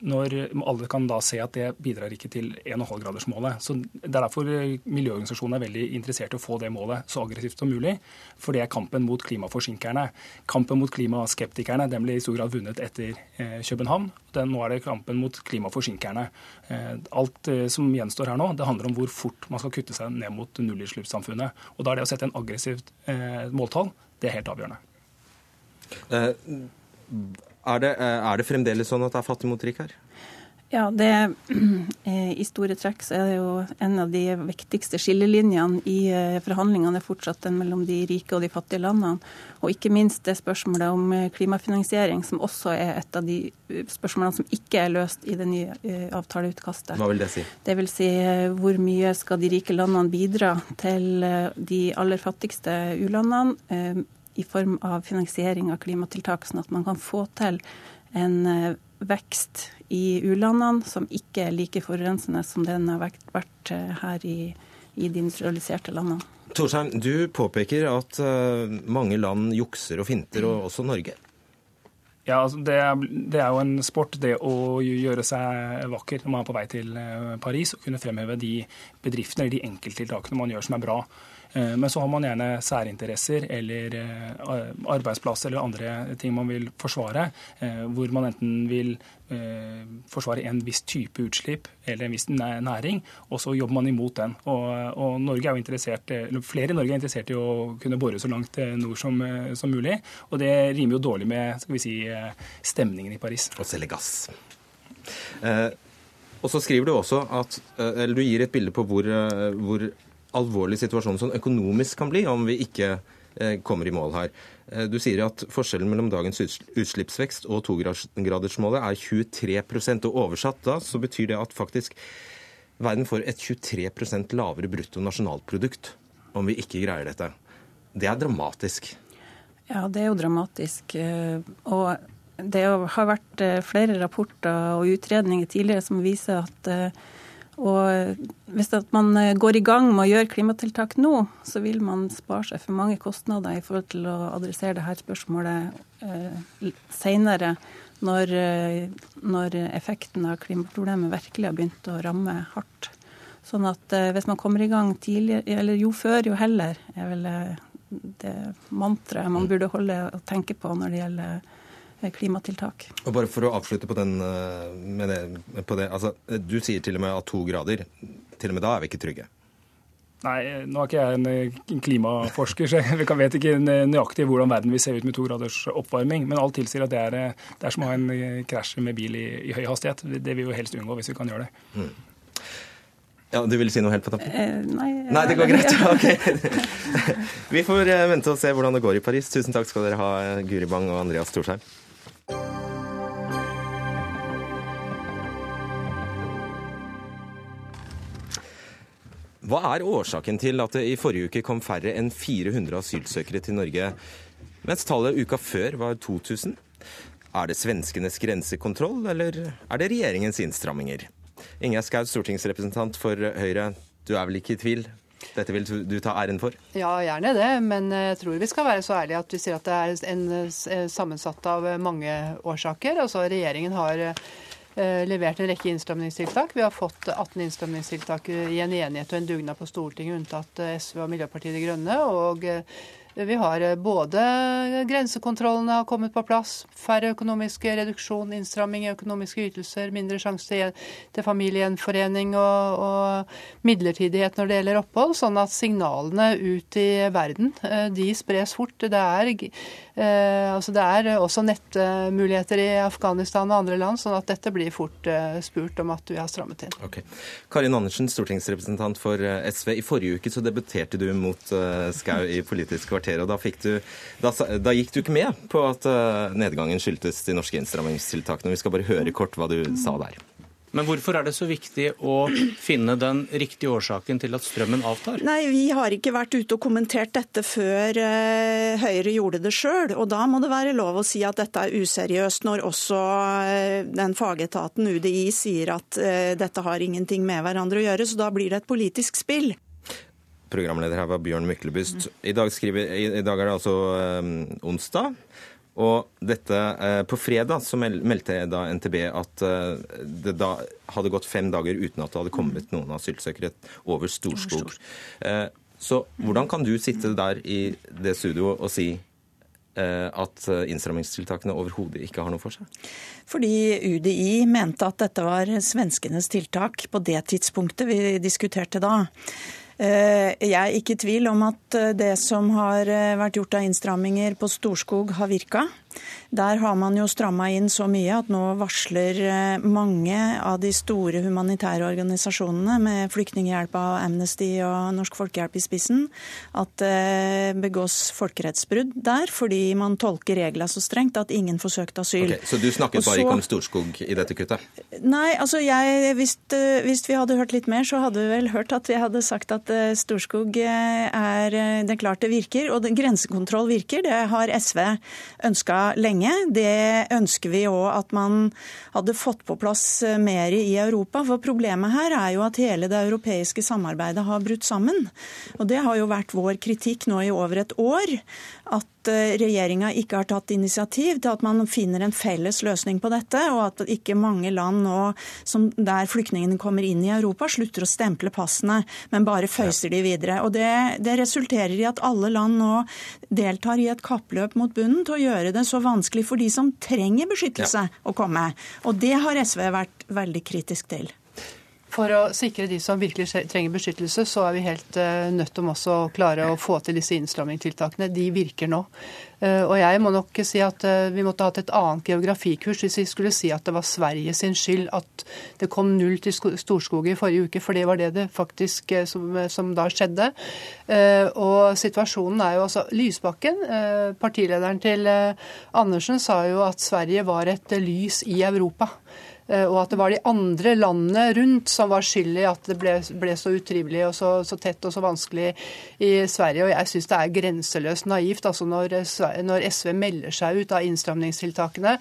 når alle kan da se at det bidrar ikke til 1,5-gradersmålet. Så Det er derfor miljøorganisasjonene er veldig interessert i å få det målet så aggressivt som mulig. For det er kampen mot klimaforsinkerne. Kampen mot klimaskeptikerne den ble i stor grad vunnet etter København. Den, nå er det kampen mot klimaforsinkerne. Eh, alt eh, som gjenstår her nå, det handler om hvor fort man skal kutte seg ned mot nullutslippssamfunnet. Og da er det å sette en aggressivt eh, måltall, det er helt avgjørende. Er det, er det fremdeles sånn at det er fattig mot rik her? Ja, det, I store trekk så er det jo en av de viktigste skillelinjene i eh, forhandlingene er fortsatt den mellom de rike og de fattige landene. Og ikke minst det spørsmålet om eh, klimafinansiering, som også er et av de eh, spørsmålene som ikke er løst i det nye avtaleutkastet. Hva vil det si? Det vil si hvor mye skal de rike landene bidra til de aller fattigste u-landene i form av finansiering av klimatiltak, sånn at man kan få til en vekst i u-landene som ikke er like forurensende som den har vært eh, her i, i de industrialiserte landene. Torsheim, du påpeker at uh, mange land jukser og finter, og også Norge. Ja, altså det, er, er, jo en sport, det å gjøre seg vakker når man er på vei til eh, Paris. Og kunne fremheve de bedriftene eller de enkelttiltakene man gjør som er bra. Eh, men så har man gjerne særinteresser eller eh, arbeidsplasser eller andre ting man vil forsvare, eh, hvor man enten vil forsvare en viss type utslipp eller en viss næring, og så jobber man imot den. Og, og Norge er jo interessert, Flere i Norge er interessert i å kunne bore så langt nord som, som mulig, og det rimer jo dårlig med skal vi si, stemningen i Paris. Og selge gass. Eh, og så skriver du også at, eller du gir et bilde på hvor, hvor alvorlig situasjon som økonomisk kan bli om vi ikke eh, kommer i mål her. Eh, du sier at forskjellen mellom dagens utslippsvekst og togradersmålet er 23 og Oversatt da så betyr det at faktisk verden får et 23% lavere bruttonasjonalprodukt om vi ikke greier dette. Det er dramatisk. Ja, det er jo dramatisk. Eh, og det har vært flere rapporter og utredninger tidligere som viser at og hvis man eh, går i gang med å gjøre klimatiltak nå, så vil man spare seg for mange kostnader i forhold til å adressere dette spørsmålet eh, senere, når, eh, når, effekten av klimaproblemet virkelig har begynt å ramme hardt. Sånn at eh, hvis man kommer i gang tidlig, eller jo før, jo heller, er vel eh, det mantraet man burde holde og tenke på når det gjelder klimatiltak. Og bare For å avslutte på, den, eh, med det, på det altså, Du sier til og med at to grader. Til og med da er vi ikke trygge. Nei, nå er ikke jeg en eh, klimaforsker, så jeg vet ikke nøyaktig hvordan verden vil se ut med to graders oppvarming. Men alt tilsier at det er, det er som å ha en krasj med bil i, i, høy hastighet. Det vil vi jo helst unngå hvis vi kan gjøre det. Mm. Ja, Du ville si noe helt på tappen? Eh, nei, nei, det går greit. Ok. Vi får vente og se hvordan det går i Paris. Tusen takk skal dere ha, Guri Bang og Andreas Storsheim. Hva er årsaken til at det i forrige uke kom færre enn 400 asylsøkere til Norge, mens tallet uka før var 2000? Er det svenskenes grensekontroll, eller er det regjeringens innstramminger? Ingjerd Schou, stortingsrepresentant for Høyre, du er vel ikke i tvil? Dette vil du ta æren for? Ja, gjerne det. Men jeg tror vi skal være så ærlige at vi sier at det er en sammensatt av mange årsaker. Altså Regjeringen har levert en rekke innstramningstiltak. Vi har fått 18 innstramningstiltak i en enighet og en dugnad på Stortinget, unntatt SV og Miljøpartiet De Grønne. og vi har eh, både grensekontrollene har kommet på plass, færre økonomiske reduksjon, innstramming i økonomiske ytelser, mindre sjanse til familiegjenforening og, og midlertidighet når det gjelder opphold. Sånn at signalene ut i verden eh, de spres fort. Det er, eh, altså det er også nettmuligheter i Afghanistan og andre land, sånn at dette blir fort spurt om at vi har strammet inn. Okay. Karin Andersen, stortingsrepresentant for SV. I forrige uke så debuterte du mot Skau i Politisk kvarter kvarter. og da, du, da, da, gikk du ikke med på at uh, nedgangen skyldtes de norske innstrammingstiltakene. Vi skal bare høre kort hva du sa der. Men hvorfor er det så viktig å finne den riktige årsaken til at strømmen avtar? Nei, Vi har ikke vært ute og kommentert dette før uh, Høyre gjorde det sjøl. Og da må det være lov å si at dette er useriøst, når også uh, den fagetaten UDI sier at dette har ingenting med hverandre å gjøre. Så da blir det et politisk spill. Programleder her var Bjørn Myklebust. I dag, skriver, i dag er det altså um, onsdag. Og dette, eh, På fredag så meldte da NTB at eh, det da hadde gått fem dager uten at det hadde kommet noen asylsøkere over Storskog. Eh, så hvordan kan du sitte der i det studioet og si at innstrammingstiltakene overhodet ikke har noe for seg? Fordi UDI mente at dette var svenskenes tiltak på det tidspunktet vi diskuterte da. Eh, jeg er ikke i tvil om at eh, det som har eh, vært gjort av innstramminger på Storskog, har virka. Der har man jo stramma inn så mye at nå varsler eh, mange av de store humanitære organisasjonene med Flyktninghjelp av Amnesty og Norsk Folkehjelp i spissen at det begås folkerettsbrudd der fordi man tolker reglene så strengt at ingen får søkt asyl. Okay, så du snakket bare ikke om Storskog i dette kuttet? Nei, altså jeg, hvis, eh, hvis, vi hadde hørt litt mer, så hadde vi vel hørt at vi hadde sagt at eh, Storskog er Det er klart det virker, og grensekontroll virker. Det har SV ønska lenge. Det ønsker vi òg at man hadde fått på plass eh, mer i Europa. For problemet her er jo at hele det europeiske samarbeidet har brutt sammen. Og det har jo vært vår kritikk nå i over et år. At Eh, regjeringa ikke har tatt initiativ til at man finner en felles løsning på dette, og at ikke mange land nå som der flyktningene kommer inn i Europa, slutter å stemple passene, men bare føyser de videre. Og det, det resulterer i at alle land nå deltar i et kappløp mot bunnen til å gjøre det så vanskelig for de som trenger beskyttelse, ja. å komme. Og det har SV vært veldig kritisk til. For å sikre de som virkelig trenger beskyttelse, så er vi helt uh, nødt til også å klare å få til disse innstrammingstiltakene. De virker nå. Uh, og jeg må nok si at uh, vi måtte hatt et annet geografikurs hvis vi skulle si at det var Sverige sin skyld at det kom null til Storskoget i forrige uke, for det var det det faktisk som, som da skjedde. Og situasjonen er jo altså Lysbakken, partilederen til Andersen, sa jo at Sverige var et lys i Europa. Eh, og at det var de andre landene rundt som var skyld i at det ble, ble så utrivelig og så, så, tett og så vanskelig i Sverige. Og jeg syns det er grenseløst naivt altså når, når, SV melder seg ut av innstramningstiltakene.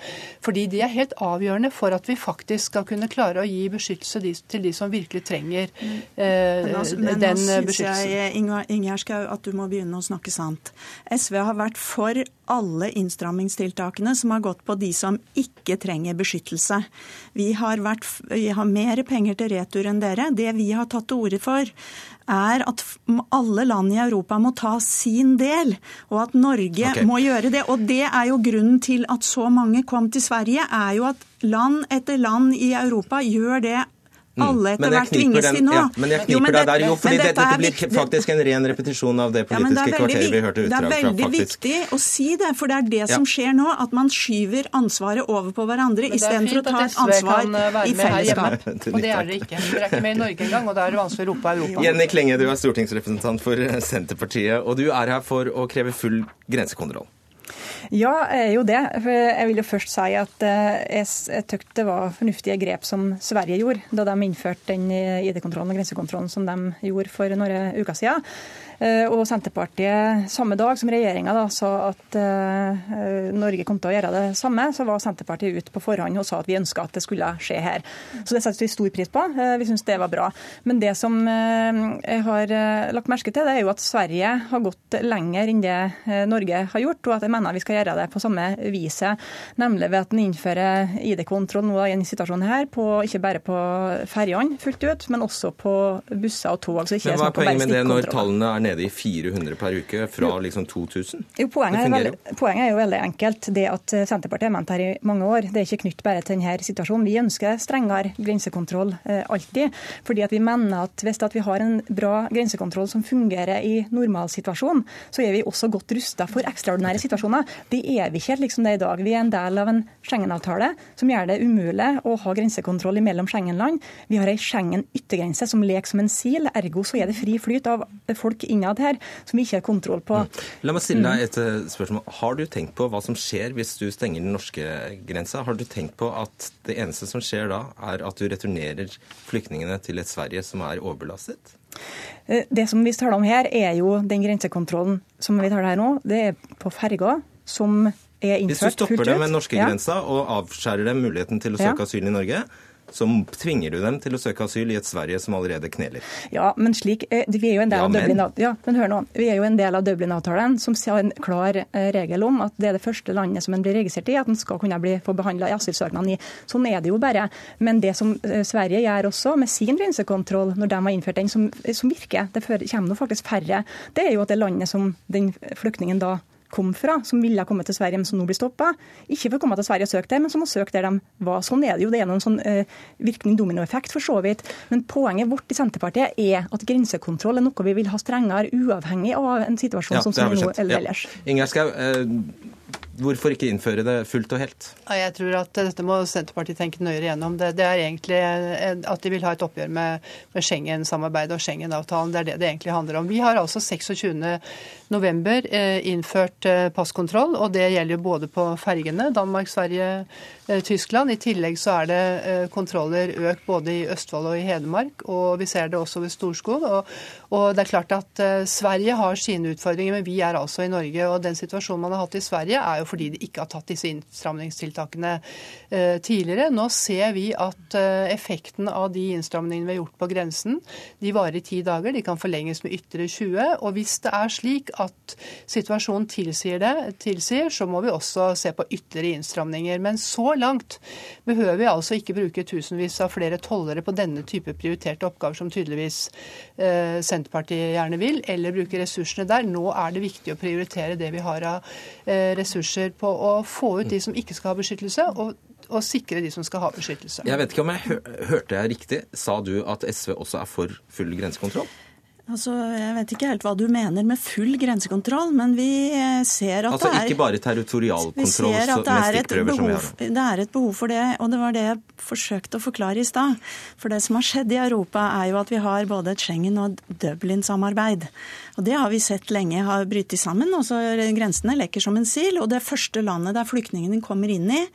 Fordi de er helt avgjørende for at vi faktisk skal kunne klare å gi beskyttelse til de som virkelig trenger eh, altså, men den beskyttelsen. Jeg, Ingjerd Schou, at du må begynne å snakke sant. SV har vært for alle innstrammingstiltakene som har gått på de som ikke trenger beskyttelse. Vi har, vært, vi har mer penger til retur enn dere. Det vi har tatt til orde for, er at alle land i Europa må ta sin del, og at Norge okay. må gjøre det. Og det er jo grunnen til at så mange kom til Sverige, er jo at land etter land i Europa gjør det. Alle etter hvert tvinges til nå. Ja, men jeg kniper deg der, jo, fordi dette, dette blir faktisk en ren repetisjon av det politiske ja, kvarteret vi hørte utdrag fra. Det er veldig viktig å si det, for det er det som skjer nå. At man skyver ansvaret over på hverandre istedenfor å ta et ansvar eh, i fellesskap. Og det er dere ikke. Dere er ikke med i Norge engang, og da er det vanskelig å rope Europa. Jenny Klenge, du er stortingsrepresentant for Senterpartiet, og du er her for å kreve full grensekontroll. Ja, jeg er jo det. Jeg vil jo først si at eh, jeg, jeg det var fornuftige grep som Sverige gjorde da de innførte den ID-kontrollen og grensekontrollen som de gjorde for noen uker siden. Eh, og Senterpartiet, samme dag som regjeringa sa at uh, Norge kom til å gjøre det samme, så var Senterpartiet ute på forhånd og sa at vi ønska at det skulle skje her. Så det setter vi stor pris på. Uh, vi syns det var bra. Men det som uh, jeg har lagt merke til, det er jo at Sverige har gått lenger enn det Norge har gjort, og at jeg mener vi skal gjøre det på samme viset, nemlig ved at en innfører ID-kontroll nå i en situasjon her, på, ikke bare på ferjene fullt ut, men også på busser og tog. Altså men Hva er poenget med det når tallene er nede i 400 per uke fra liksom 2000? Jo, poenget, er veldig, poenget er jo veldig enkelt. Det at Senterpartiet har ment her i mange år, det er ikke knytt bare til denne situasjonen. Vi ønsker strengere grensekontroll eh, alltid. fordi at vi mener at hvis at vi har en bra grensekontroll som fungerer i normalsituasjonen, så er vi også godt rusta for ekstraordinære situasjoner. Det er vi ikke liksom det i dag. Vi er en del av en Schengen-avtale som gjør det umulig å ha grensekontroll mellom Schengen-land. Vi har ei Schengen-yttergrense som leker som en sil, ergo så er det fri flyt av folk innad her som vi ikke har kontroll på. Mm. La meg stille deg et eh, spørsmål. Har du tenkt på hva som skjer hvis du stenger den norske grensa? Har du tenkt på at det eneste som skjer da, er at du returnerer flyktningene til et Sverige som er overbelastet? Eh, det som vi taler om her, er jo den grensekontrollen som vi taler her nå. Det er på ferga som er innført fullt ut. Hvis du stopper dem ved norskegrensa ja. og avskjærer dem muligheten til å søke ja. asyl i Norge, så tvinger du dem til å søke asyl i et Sverige som allerede kneler. Ja, men slik, eh, vi er jo en del ja, av Dublin, ja, men hør nå, vi er jo en del av Dublin-avtalen som har en klar eh, regel om at det er det første landet som en blir registrert i, at en skal kunne bli, få behandla asylsøknaden i. Sånn er det jo bare. Men det som eh, Sverige gjør også med sin grensekontroll, når de har innført den, som, som virker, det kommer nå faktisk færre, det er jo at det landet som den flyktningen da kom fra, som ville komme til Sverige, men som nå blir stoppa. Ikke for å komme til Sverige og søke der, men som har søkt der de var. Sånn er det jo. Det er noen sånn eh, virkning dominoeffekt, for så vidt. Men poenget vårt i Senterpartiet er at grensekontroll er noe vi vil ha strengere, uavhengig av en situasjon ja, som, som nå eller ellers. Ja. Ingjerd Schou, eh, Hvorfor ikke innføre det fullt og helt? Jeg tror at dette må Senterpartiet tenke nøyere igjennom. Det, det er egentlig at de vil ha et oppgjør med, med Schengen-samarbeidet og Schengen-avtalen. Det er det det egentlig handler om. Vi har altså 26 november eh, innført eh, passkontroll, og det gjelder jo både på fergene, Danmark, Sverige, eh, Tyskland. I tillegg så er det kontroller økt både i Østfold og i Hedmark, og vi ser det også ved Storskog. Og, og det er klart at Sverige har sine utfordringer, men vi er altså i Norge. Og den situasjonen man har hatt i Sverige, er jo fordi de ikke har tatt disse innstramningstiltakene tidligere. Nå ser vi at effekten av de innstramningene vi har gjort på grensen, de varer i ti dager. De kan forlenges med ytterligere 20. Og hvis det er slik at situasjonen tilsier det, tilsier, så må vi også se på ytterligere innstramninger. Men så langt behøver vi altså ikke bruke tusenvis av flere tollere på denne type prioriterte oppgaver, som tydeligvis eh, Senterpartiet gjerne vil, eller bruke ressursene der. Nå er det viktig å prioritere det vi har av eh, ressurser på å få ut de som ikke skal ha beskyttelse. og og sikre de som skal ha beskyttelse. Jeg vet ikke om jeg hørte jeg riktig. Sa du at SV også er for full grensekontroll? Altså, Jeg vet ikke helt hva du mener med full grensekontroll, men vi eh, ser at altså, det er ikke bare territorialkontroll med stikkprøver som vi har nå? Det er et behov for det, og det var det jeg forsøkte å forklare i stad. For det som har skjedd i Europa, er jo at vi har både et Schengen- og Dublin-samarbeid. Og det har vi sett lenge har brytt sammen. og så grensene leker som en sil. Og det første landet der flyktningene kommer inn i,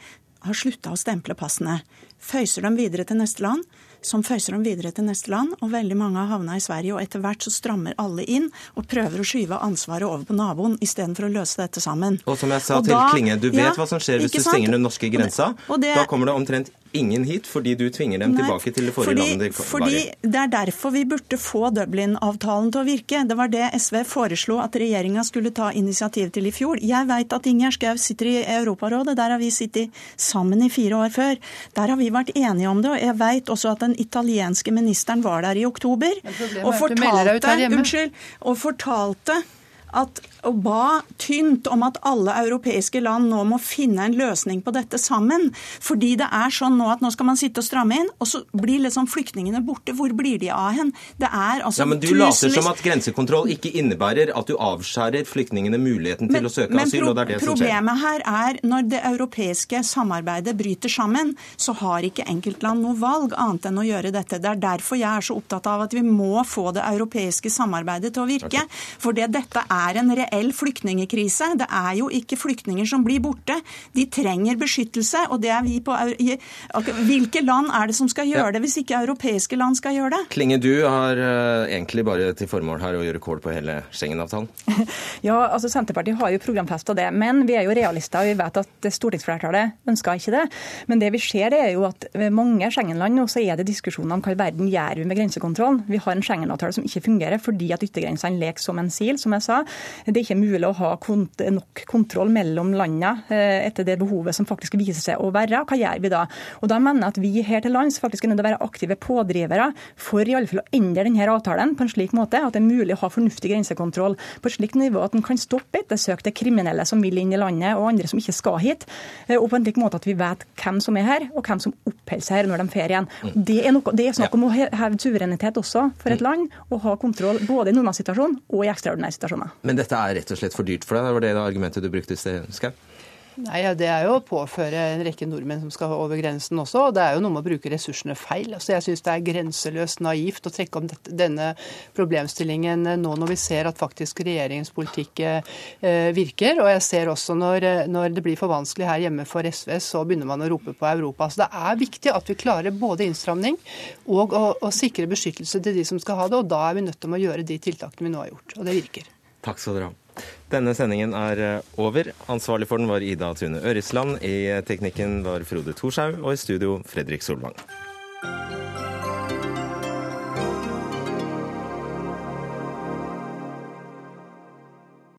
har slutta å stemple passene. Føyser dem videre til neste land som føyser dem videre til neste land. Og veldig mange har havna i Sverige. Og etter hvert så strammer alle inn og prøver å skyve ansvaret over på naboen istedenfor å løse dette sammen. Og som jeg sa og til da, Klinge, du vet ja, hva som skjer hvis du stenger den norske grensa. Og det, og det, da kommer det omtrent ingen hit fordi du tvinger dem Nei, tilbake til det forrige fordi, landet de var i. Fordi Det er derfor vi burde få Dublin-avtalen til å virke. Det var det SV foreslo at regjeringa skulle ta initiativ til i fjor. Jeg veit at Ingjerd Schou sitter i Europarådet. Der har vi sittet sammen i fire år før. Der har vi vært enige om det. Og jeg veit også at den italienske ministeren var der i oktober og fortalte, unnskyld, og fortalte at, og ba tynt om at alle europeiske land nå må finne en løsning på dette sammen. Fordi det er sånn nå at nå skal man sitte og stramme inn, og så blir liksom flyktningene borte. Hvor blir de av hen? Det er altså ja, Men du later som at grensekontroll ikke innebærer at du avskjærer flyktningene muligheten til men, å søke asyl, og det er det som skjer. Problemet her er når det europeiske samarbeidet bryter sammen, så har ikke enkeltland noe valg annet enn å gjøre dette. Det er derfor jeg er så opptatt av at vi må få det europeiske samarbeidet til å virke. Okay. For det dette er er en reell flyktningekrise. Det er jo ikke flyktninger som blir borte. De trenger beskyttelse, og det er vi på Hvilke land er det som skal gjøre ja. det, hvis ikke europeiske land skal gjøre det? Klinge, du har uh, egentlig bare til formål her å gjøre kål på hele Schengen-avtalen? ja, altså Senterpartiet har jo programfesta det, men vi er jo realister. og Vi vet at stortingsflertallet ønsker ikke det. Men det vi ser er jo at ved mange Schengen-land nå så er det diskusjoner om hva i verden gjør vi med grensekontrollen. Vi har en Schengen-avtale som ikke fungerer fordi at yttergrensene leker som en sil, som jeg sa. Det er ikke mulig å ha kont nok kontroll mellom landene eh, etter det behovet som faktisk viser seg å være. Hva gjør vi da? Og da mener jeg at vi her til lands faktisk er nødt til å være aktive pådrivere for i alle fall å endre denne avtalen på en slik måte at det er mulig å ha fornuftig grensekontroll på et slikt nivå at en kan stoppe ettersøkte kriminelle som vil inn i landet, og andre som ikke skal hit. Eh, og på en slik måte at vi vet hvem som er her, og hvem som oppholder seg her når de drar igjen. Det er, noe, det er snakk om å heve suverenitet også for et Mm. land, og ha kontroll både i normalsituasjon og i ekstraordinære situasjoner. Men dette er rett og slett for dyrt for deg? Det var det argumentet du brukte i sted, Skau? Nei, Det er jo å påføre en rekke nordmenn som skal over grensen også. og Det er jo noe med å bruke ressursene feil. Altså, jeg syns det er grenseløst naivt å trekke om dette, denne problemstillingen nå når vi ser at faktisk regjeringens politikk eh, virker. Og jeg ser også når, eh, når det blir for vanskelig her hjemme for SV, så begynner man å rope på Europa. Så det er viktig at vi klarer både innstramning og å, å sikre beskyttelse til de som skal ha det. Og da er vi nødt til å gjøre de tiltakene vi nå har gjort. Og det virker. Takk skal dere ha. Denne sendingen er eh, over. Ansvarlig for den var Ida Tune Ørisland. I teknikken var Frode Thorshaug, og i studio Fredrik Solvang.